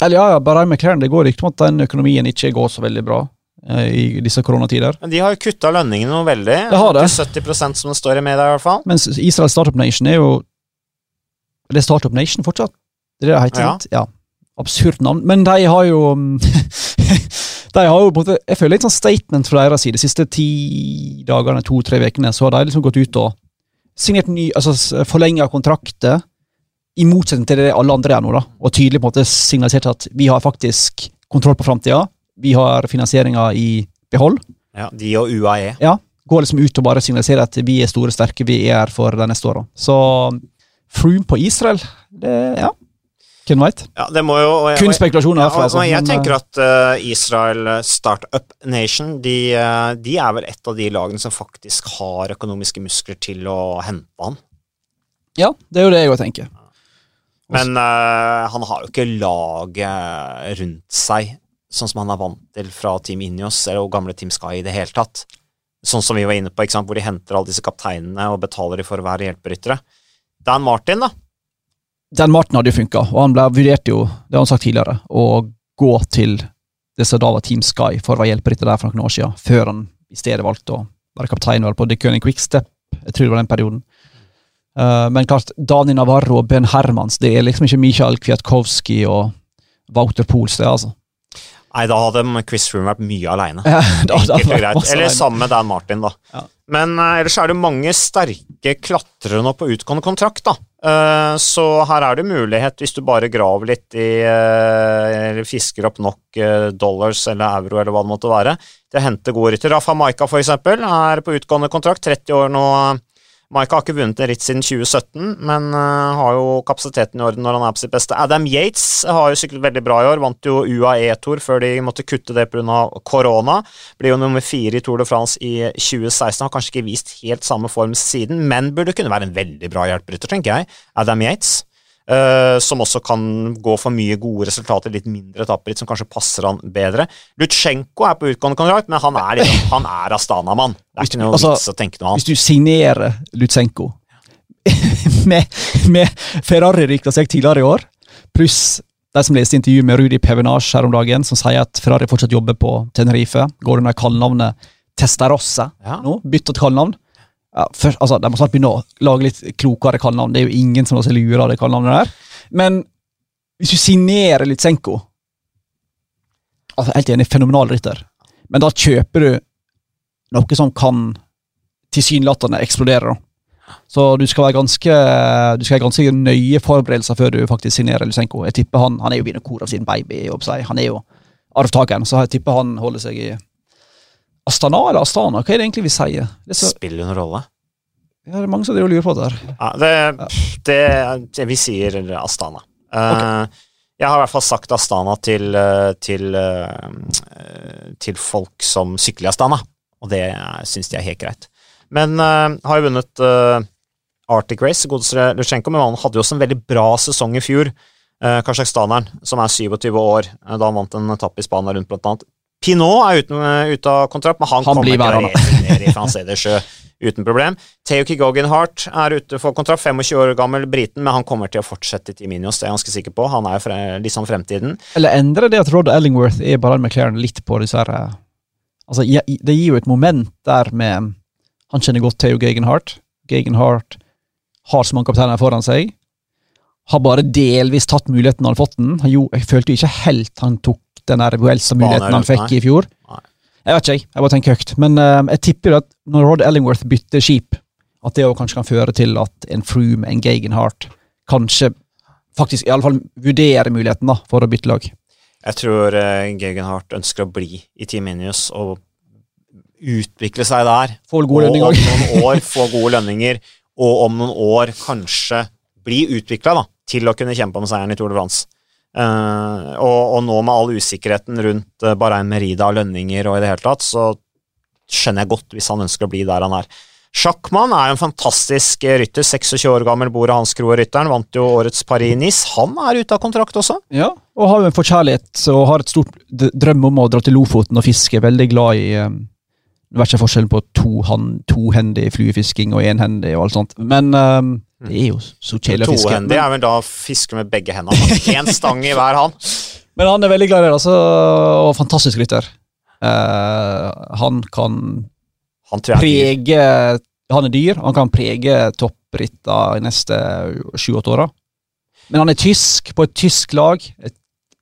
Eller ja, ja, Bahrain McLaren. Det går riktig om at den økonomien ikke går så veldig bra. eh, i disse koronatider.
Men de har jo kutta lønningene noe veldig.
Det har det.
Til 70% som det står i media, i hvert fall.
Mens Israel Startup Nation er jo Det er Startup Nation fortsatt? Det er det det heter?
Ja.
ja. Absurd navn. Men de har jo mm, [LAUGHS] De har jo på en måte Jeg føler litt sånn statement fra deres side. De siste ti dagene, to-tre ukene, så har de liksom gått ut og signert ny Altså forlenga kontrakter, i motsetning til det alle andre gjør nå, da. Og tydelig på en måte signalisert at vi har faktisk kontroll på framtida. Vi har finansieringa i behold.
Ja, De og UAE.
Ja, går liksom ut og bare signaliserer at vi er store, sterke, vi er her for de neste åra. Så Froome på Israel, det ja. Hvem veit?
Ja, det må jo jeg-
Kun spekulasjoner
Ja,
herfra.
og
altså,
jeg tenker at uh, Israel Startup Nation de, eh, de er vel et av de lagene som faktisk har økonomiske muskler til å hente han.
eh, Ja, det er jo det jeg òg tenker.
Men uh, han har jo ikke laget rundt seg sånn som han er vant til fra Team Inios eller gamle Team Sky i det hele tatt. Sånn som vi var inne på, hvor de henter alle disse kapteinene og betaler de for å være hjelperyttere. Dan Martin, da.
Den Martin hadde jo funka, og han ble vurderte jo, det har han sagt tidligere, å gå til det som da var Team Sky for å være hjelperytter der for noen år siden, før han i stedet valgte å være kaptein på The Cunning Quickstep. Jeg tror det var den perioden. Uh, men klart, Dani Navarro og Ben Hermans, det er liksom ikke Mikhail Kwiatkowski og Wouter Pools, det, altså.
Nei, da hadde Chris Froome vært mye aleine. [LAUGHS] Eller sammen med Dan Martin, da.
Ja.
Men uh, ellers er det mange sterke klatrere nå på utgående kontrakt, da. Eh, så her er det mulighet, hvis du bare graver litt i eh, Eller fisker opp nok eh, dollars eller euro eller hva det måtte være, til å hente gode rytter. Rafa Maika, for eksempel, er på utgående kontrakt. 30 år nå. Maika har ikke vunnet en ritt siden 2017, men uh, har jo kapasiteten i orden når han er på sitt beste. Adam Yates har jo syklet veldig bra i år, vant jo UAE-tour før de måtte kutte det pga. korona. Blir jo nummer fire i Tour de France i 2016. Har kanskje ikke vist helt samme form siden, men burde kunne være en veldig bra hjelperytter, tenker jeg. Adam Yates. Eh, som også kan gå for mye gode resultater, litt mindre etapper, som kanskje passer han bedre. Lutsjenko er på utgående kontrakt, men han er, liksom, han er Astana-mann. Det er ikke noe
Altså,
vits å tenke noe annet.
Hvis du signerer Lutsenko [LAUGHS] med, med Ferrari-rykta seg tidligere i år, pluss de som leste intervju med Rudi Pevenage her om dagen, som sier at Ferrari fortsatt jobber på Tenerife, går under kallenavnet Testarossa
Ja.
nå, byttet kallenavn. Ja, først, altså, de må snart begynne å lage litt klokere kallenavn, det er jo ingen som lar seg lure av det kallenavnet der. Men hvis du signerer Lutsenko altså, Helt enig, fenomenal rytter, men da kjøper du noe som kan tilsynelatende eksplodere. da. Så du skal være ganske Du skal ha ganske nøye forberedelser før du faktisk signerer Lysenko. Jeg tipper Han han er jo Vinokor av sin baby. Han er jo arvtakeren, så jeg tipper han holder seg i Astana eller Astana? Hva er det egentlig vi sier? Det så,
Spiller jo noen rolle.
ja, det er mange som lurer på det der.
Ja, det, det, det Vi sier Astana. Eh, Jeg har i hvert fall sagt Astana til, eh, til, eh, til folk som sykler i Astana, og det syns de er helt greit. Men uh, har jo vunnet uh, Arctic Race, godeste Lutsjenko, men han hadde jo også en veldig bra sesong i fjor. Uh, Kasjokhstaneren, som er 27 år, da han vant en etappe i Spania rundt, blant annet. Pinot er ute, ute av kontrakt, men han,
Han
kommer til å i France Edersjø uten problem. Theo Kigogenhart er ute for kontrakt, 25 år gammel briten, men han kommer til å fortsette i Team det er jeg ganske sikker på. Han er liksom fremtiden.
Eller endrer det at Rod Ellingworth er bare McLaren litt på disse her eh, Altså, Det gir jo et moment der med Han kjenner godt Theo Gegenhardt. Gegenhardt har så mange kapteiner foran seg. Har bare delvis tatt muligheten han har fått den. Han, jo, jeg følte jo ikke helt han tok den der Vuelsa-muligheten han fikk nei. i fjor.
Nei.
Jeg vet ikke, jeg. Jeg bare tenker høyt. Men uh, jeg tipper at når Rod Ellingworth bytter skip, at det kanskje kan føre til at en Froome, en Gegenhardt, kanskje faktisk i alle fall vurderer muligheten da, for å bytte lag.
Jeg tror uh, Gegenhardt ønsker å bli i Team Minius og utvikle seg der.
Få gode gode
og
lønninger.
om noen år få gode lønninger, og om noen år kanskje bli utvikla til å kunne kjempe om seieren i Tour de France. Eh, og, og nå med all usikkerheten rundt uh, Bahrain Merida og lønninger og i det hele tatt, så skjønner jeg godt hvis han ønsker å bli der han er. Sjakkmann er en fantastisk eh, rytter. 26 år gammel bor Hans Kroe-rytteren. Vant jo årets Paris-Nice. Han er ute av kontrakt også.
Ja, og har jo en forkjærlighet og har et stort drøm om å dra til Lofoten og fiske. Veldig glad i um, vet ikke forskjellen på to tohendig fluefisking og enhendig og alt sånt. Men um, det er jo så kjedelig å fiske.
Tohendig
Men,
er vel da å fiske med begge hendene. Én stang i hver hand.
men han er veldig glad i det, altså, og fantastisk rytter. Eh, han kan
Han
prege Han er dyr, han kan prege toppritter i neste sju-åtte åra. Men han er tysk, på et tysk lag. Jeg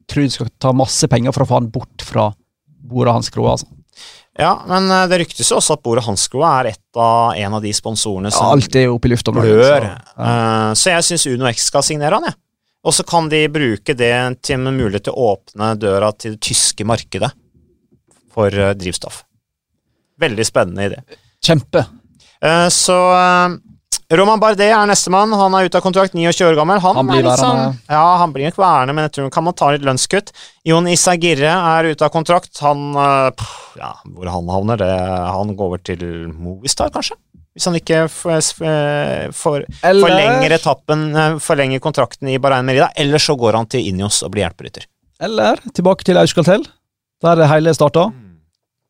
tror de skal ta masse penger for å få han bort fra bordet hans kroa. Altså.
Ja, men eh, det ryktes jo også at Bordet Hansko er et av, en av de sponsorene
Ja,
som
alt er oppe i lufta.
blør.
så, ja.
Eh, Så jeg syns Uno X skal signere han, jeg. Og så kan de bruke det til en mulighet til å åpne døra til det tyske markedet for eh, drivstoff. Veldig spennende idé.
Kjempe.
Så Roman Bardet er nestemann. Han er ute av kontrakt, 29 år gammel. Han,
Han blir
er litt sånn-. Ja, han blir nok værende, men jeg tror kan man ta litt lønnskutt. Jon Isagirre er ute av kontrakt. Han eh, pff, Ja, hvor han havner, det Han går over til Movistar, kanskje? Hvis han ikke for, eh,
Eller
forlenger etappen, eh, forlenger kontrakten i Bahrain Merida, eller så går han til Ineos og blir hjelperytter.
Eller tilbake til Auskaltel, der det hele starta.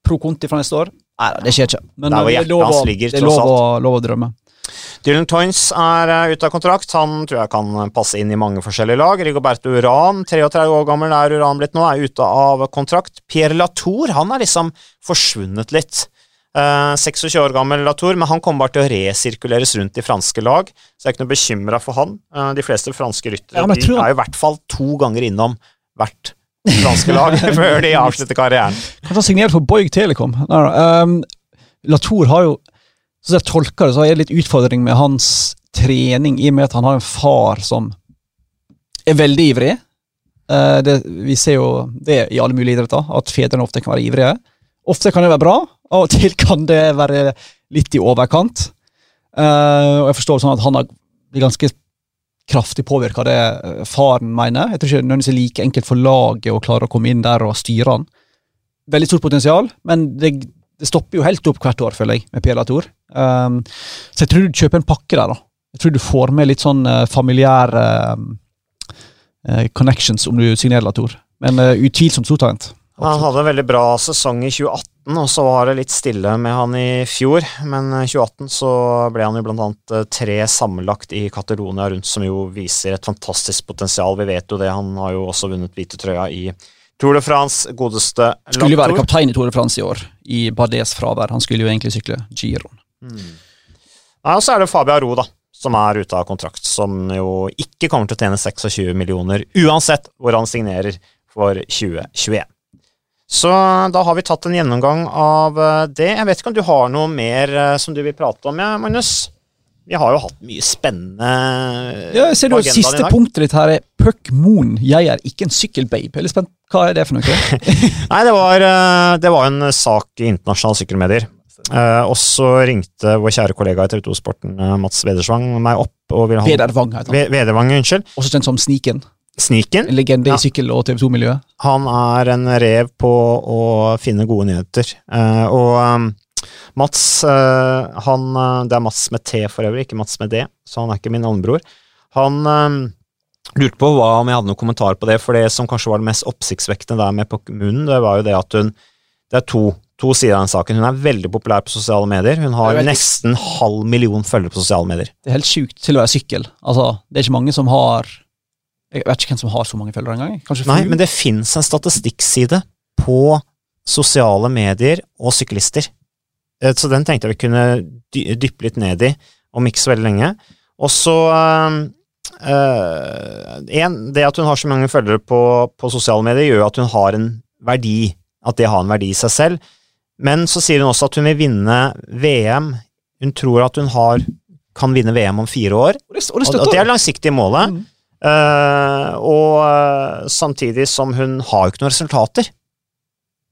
Pro Conti fra neste år. Nei, det skjer ikke. Men det er
hjertet
det er å, lov å drømme.
Dylan Toynes er eh, ute av kontrakt. Han tror jeg kan passe inn i mange forskjellige lag. Rigoberto Uran, 33 år gammel er Uran blitt nå, er ute av kontrakt. Pierre Latour, han er liksom forsvunnet litt. Eh, 26 år gammel Latour, men han kommer bare til å resirkuleres rundt i franske lag, så jeg er ikke noe bekymra for han. Eh, de fleste franske ryttere
Ja, tror-
er i hvert fall to ganger innom hvert franske lag [LAUGHS] før de avslutter karrieren.
Kanskje han signerer for Boig Telekom. Nei, um, Latour har jo Så jeg tolker det, så er det litt utfordring med hans trening, i og med at han har en far som er veldig ivrig. Eh, det, vi ser jo det i alle mulige idretter, at fedrene ofte kan være ivrige. Ofte kan det være bra, av og til kan det være litt i overkant. Uh, og jeg forstår sånn at han har ganske kraftig påvirka det eh, faren mener. Jeg tror ikke nødvendigvis det er like enkelt for laget å klare å komme inn der og styre han. Veldig stort potensial, men det, det stopper jo helt opp hvert år, føler jeg, med Pierre Latour. Um, så jeg tror du kjøper en pakke der, da. Jeg tror du får med litt sånn uh, familiære uh, connections om du signerer Latour. Men uh, utvilsomt stort talent.
Han hadde en veldig bra sesong i 2018, og så var det litt stille med han i fjor. Men i 2018 så ble han jo blant annet eh, tre sammenlagt i Catalonia rundt, som jo viser et fantastisk potensial. Vi vet jo det, han har jo også vunnet hvite trøya i Tour de France, godeste
Skulle jo være kaptein i Tour de France i år, i Bardets fravær. Han skulle jo egentlig sykle Giron.
Nei, og så er det Fabia Ro, da, som er ute av kontrakt, som jo ikke kommer til å tjene 26 millioner, uansett hvor han signerer for 2021. Så da har vi tatt en gjennomgang av eh, det. Jeg vet ikke om du har noe mer eh, som du vil prate om, ja, Magnus? Vi har jo hatt mye spennende
Ja, jeg ser du, Siste punktet ditt her er Puck Moon. Jeg er ikke en sykkelbabe. Jeg er litt spent. Hva er det for noe? [LAUGHS]
Nei, det var, eh, det var en sak i internasjonale sykkelmedier. Eh, og så ringte vår kjære kollega i TV 2-sporten, eh, Mats Vedersvang, meg opp og ville
Vedervang heter han.
Vedervang, unnskyld.
Også kjent som Sniken.
Sniken.
En legende
Ja.
i sykkel- og TV 2-miljøet.
Han er en rev på å finne gode nyheter. Eh, og um, Mats uh, han, Det er Mats med T for øvrig, ikke Mats med D, så han er ikke min andrebror. Han um, lurte på hva, om jeg hadde noen kommentar på det, for det som kanskje var det mest oppsiktsvekkende der med Pokémoon, det var jo det at hun Det er to, to sider av den saken. Hun er veldig populær på sosiale medier. Hun har nesten halv million følgere på sosiale medier.
Det er helt sjukt til å være sykkel. Altså, det er ikke mange som har Jeg vet ikke hvem som har så mange følgere engang.
Nei, men det fins en statistikkside på sosiale medier og syklister. Eh, Så den tenkte jeg vi kunne dyppe litt ned i om ikke så veldig lenge. Og så eh, en, Det at hun har så mange følgere på, på sosiale medier, gjør at hun har en verdi. At det har en verdi i seg selv. Men så sier hun også at hun vil vinne VM. Hun tror at hun har, kan vinne VM om fire år.
Og det, og det
Og, og det er langsiktig målet.
Mm.
Uh, og eh, samtidig som hun har jo ikke noen resultater.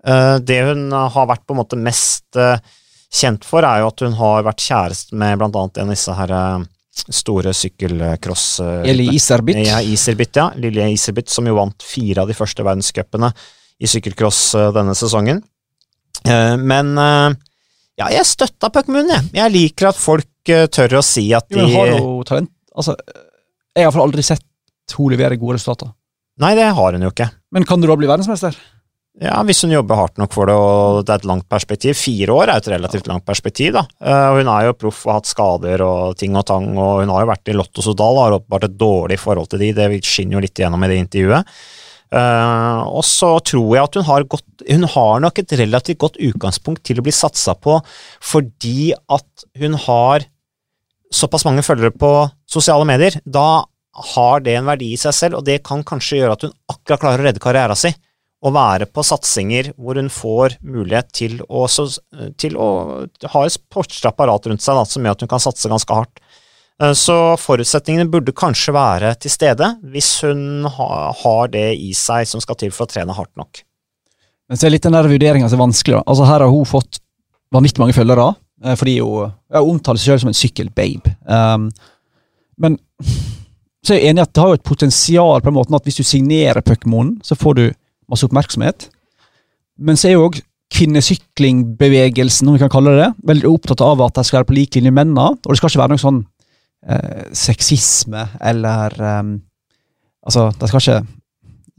Uh, det hun har vært på en måte mest uh, kjent for, er jo at hun har vært kjæreste med blant annet en av disse her store sykkelcross...
Eller Iserbit.
Ja, Iserbit, ja. Lille Iserbit, som jo vant fire av de første verdenscupene i sykkelcross denne sesongen. Eh, men eh, ja, jeg støtta Puckmoon, jeg. Jeg liker at folk eh, tør å si at
Jo,
de
men har jo talent? Altså, jeg har i hvert fall aldri sett hun levere gode resultater.
Nei, det har hun jo ikke.
Men kan du da bli verdensmester?
Ja, hvis hun jobber hardt nok for det, og det er et langt perspektiv. Fire år er et relativt langt perspektiv, da. Og hun er jo proff og har hatt skader og ting og tang, og hun har jo vært i Lotto Sodal og har åpenbart et dårlig forhold til de, det skinner jo litt igjennom i det intervjuet. Eh, og så tror jeg at hun har, godt, hun har nok et relativt godt utgangspunkt til å bli satsa på, fordi at hun har såpass mange følgere på sosiale medier. Da har det en verdi i seg selv, og det kan kanskje gjøre at hun akkurat klarer å redde karrieren sin. Å være på satsinger hvor hun får mulighet til å, til å ha et sportslig apparat rundt seg da, som gjør at hun kan satse ganske hardt. Eh, Så forutsetningene burde kanskje være til stede hvis hun ha, har det i seg som skal til for å trene hardt nok.
Men så er litt den der vurderinga er vanskelig. Altså Her har hun fått vanvittig mange følgere, eh, fordi hun, hun omtaler seg selv som en sykkelbabe. Um, men så er jeg enig i at det har jo et potensial på den måten at hvis du signerer Puckmonen, så får du masse oppmerksomhet. Men så er jo òg kvinnesyklingbevegelsen, om vi kan kalle det det, veldig opptatt av at de skal være på lik linje med mennene. Og det skal ikke være noe sånn eh, sexisme eller eh, Altså, de skal ikke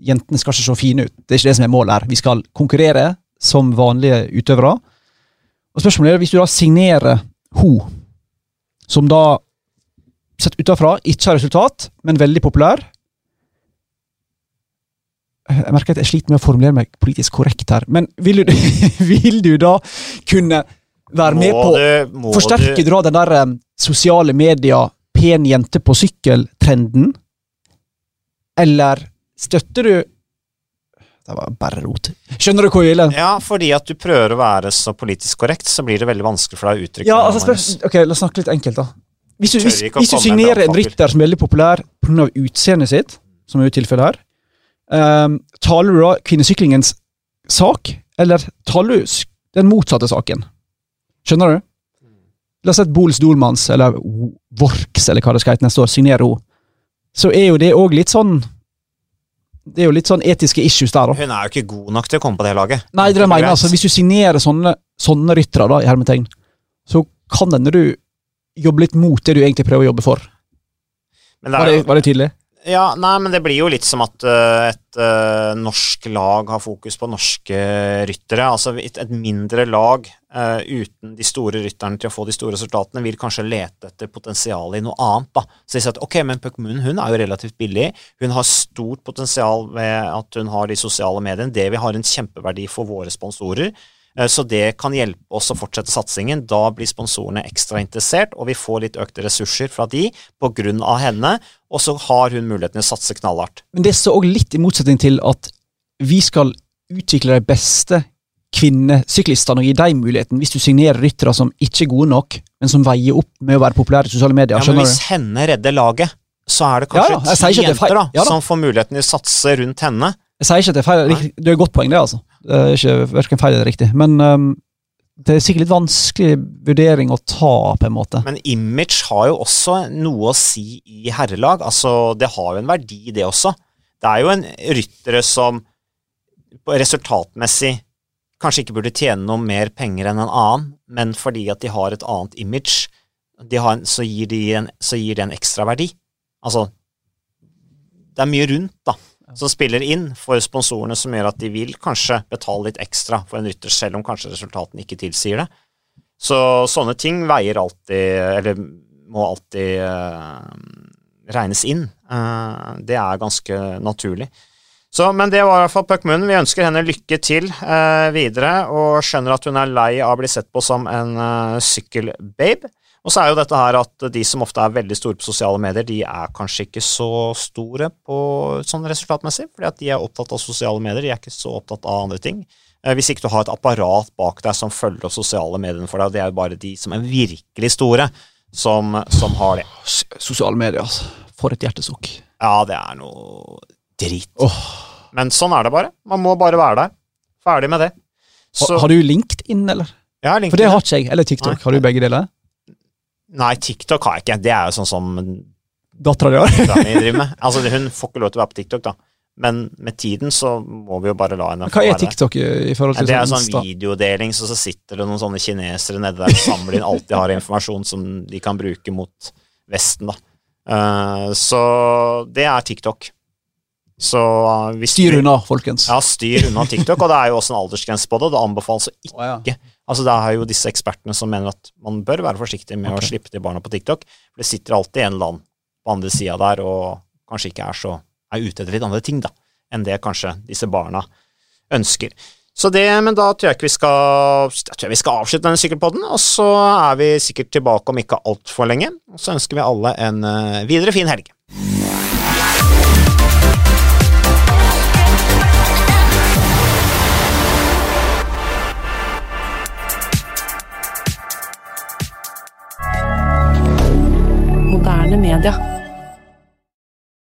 Jentene skal ikke se fine ut. Det er ikke det som er målet her. Vi skal konkurrere som vanlige utøvere. Og spørsmålet er, hvis du da signerer ho, som da sett utenfra ikke har resultat, men veldig populær Jeg merker at jeg sliter med å formulere meg politisk korrekt her, men vil du, [LAUGHS] vil du da kunne være med på
å
forsterke
du,
den der eh, sosiale medier pen jente på sykkel-trenden? Eller støtter du Det var bare rot. Skjønner du hva jeg vil?
Ja, fordi at du prøver å være så politisk korrekt, så blir det veldig vanskelig for deg å uttrykke
Ja, altså spør, ok, La oss snakke litt enkelt, da. Hvis du, hvis, hvis du signerer en rytter som er veldig populær pga. utseendet sitt, som er jo tilfellet her, um, taler du da kvinnesyklingens sak, eller taler du den motsatte saken? Skjønner du? La oss si at Bols Dolmans, eller Vorks, eller hva det skal hete neste år, signerer henne. Så er jo det òg litt sånn Det er jo litt sånn etiske issues der, da.
Hun er jo ikke god nok til å komme på det laget.
Nei, det er det jeg mener. Altså, hvis du signerer sånne, sånne ryttere, da, i hermetegn, så kan hende du jobber litt mot det du egentlig prøver å jobbe for.
Det
Var
er
det, var det tydelig?
ja, nei, men det blir jo litt som at uh, et uh, norsk lag har fokus på norske ryttere. Altså et, et mindre lag øh, uten de store rytterne til å få de store resultatene, vil kanskje lete etter potensialet i noe annet. da. Så de sier at ok, men Puck Moon hun er jo relativt billig. Hun har stort potensial ved at hun har de sosiale mediene. Det vil ha en kjempeverdi for våre sponsorer. Eh, Så det kan hjelpe oss å fortsette satsingen. Da blir sponsorene ekstra interessert, og vi får litt økte ressurser fra de på grunn av henne, og så har hun muligheten til å satse knallhardt.
Men det står òg litt i motsetning til at vi skal utvikle de beste kvinnesyklistene og gi dem muligheten, hvis du signerer ryttere som ikke er gode nok, men som veier opp med å være populære i sosiale medier.
Ja, men hvis
du?
henne redder laget, så er det kanskje
ja,
ti
er
jenter da,
Ja da.
som får muligheten til å satse rundt henne.
Jeg sier ikke at det er feil. Det er et godt poeng, det, altså. Det er ikke hverken feil eller riktig. Men um, det er sikkert litt vanskelig vurdering å ta, på en måte.
Men image har jo også noe å si i herrelag. Altså, det har jo en verdi, det også. Det er jo en ryttere som resultatmessig kanskje ikke burde tjene noe mer penger enn en annen, men fordi at de har et annet image, en, så, gir de en, så gir det en ekstra verdi. Altså, det er mye rundt, da, som spiller inn for sponsorene, som gjør at de vil kanskje betale litt ekstra for en rytter, selv om kanskje resultatene ikke tilsier det. Så sånne ting veier alltid, eller må alltid uh, regnes inn. Uh, det er ganske naturlig. Så, men det var i hvert fall Puck Moon. Vi ønsker henne lykke til eh, videre, og skjønner at hun er lei av å bli sett på som en eh, sykkelbabe. Og så er jo dette her at de som ofte er veldig store på sosiale medier, de er kanskje ikke så store på sånn resultatmessig, fordi at de er opptatt av sosiale medier, de er ikke så opptatt av andre ting. Eh, Hvis ikke du har et apparat bak deg som følger opp sosiale medier for deg, og det er jo bare de som er virkelig store, som, som har det.
Sosiale medier, altså. For et hjertesukk.
Ja, det er noe drit.
Oh.
Men sånn er det bare. Man må bare være der. Ferdig med det. Så,
Har, har du LinkedIn, eller?
ja,
For det har ikke jeg. Eller TikTok.
Nei.
Har du begge deler?
Nei, TikTok har jeg ikke. Det er jo sånn som
Dattera di har? [LAUGHS]
mi driver med. Altså, hun får ikke lov til å være på TikTok, da. Men med tiden så må vi jo bare la henne
være. Hva er. TikTok i, i forhold til
det er
sånn
sånn
Insta?
videodeling, så, så sitter det noen sånne kinesere nede der og samler inn alt de har av informasjon som de kan bruke mot Vesten, da. Uh, så det er TikTok. Så uh,
Styr unna, folkens.
Ja, styr unna TikTok, og det er jo også en aldersgrense på det. Det anbefales å ikke
oh, ja.
Altså Det er jo disse ekspertene som mener at man bør være forsiktig med
okay.
å slippe til barna på TikTok. For det sitter alltid en eller annen på andre sida der og kanskje ikke er så er ute etter litt andre ting, da. enn det kanskje disse barna ønsker. Så det, men da tror jeg ikke vi skal, jeg tror vi skal avslutte denne sykkelpodden, og så er vi sikkert tilbake om ikke altfor lenge. Og så ønsker vi alle en uh, videre fin helg.
Moderne media.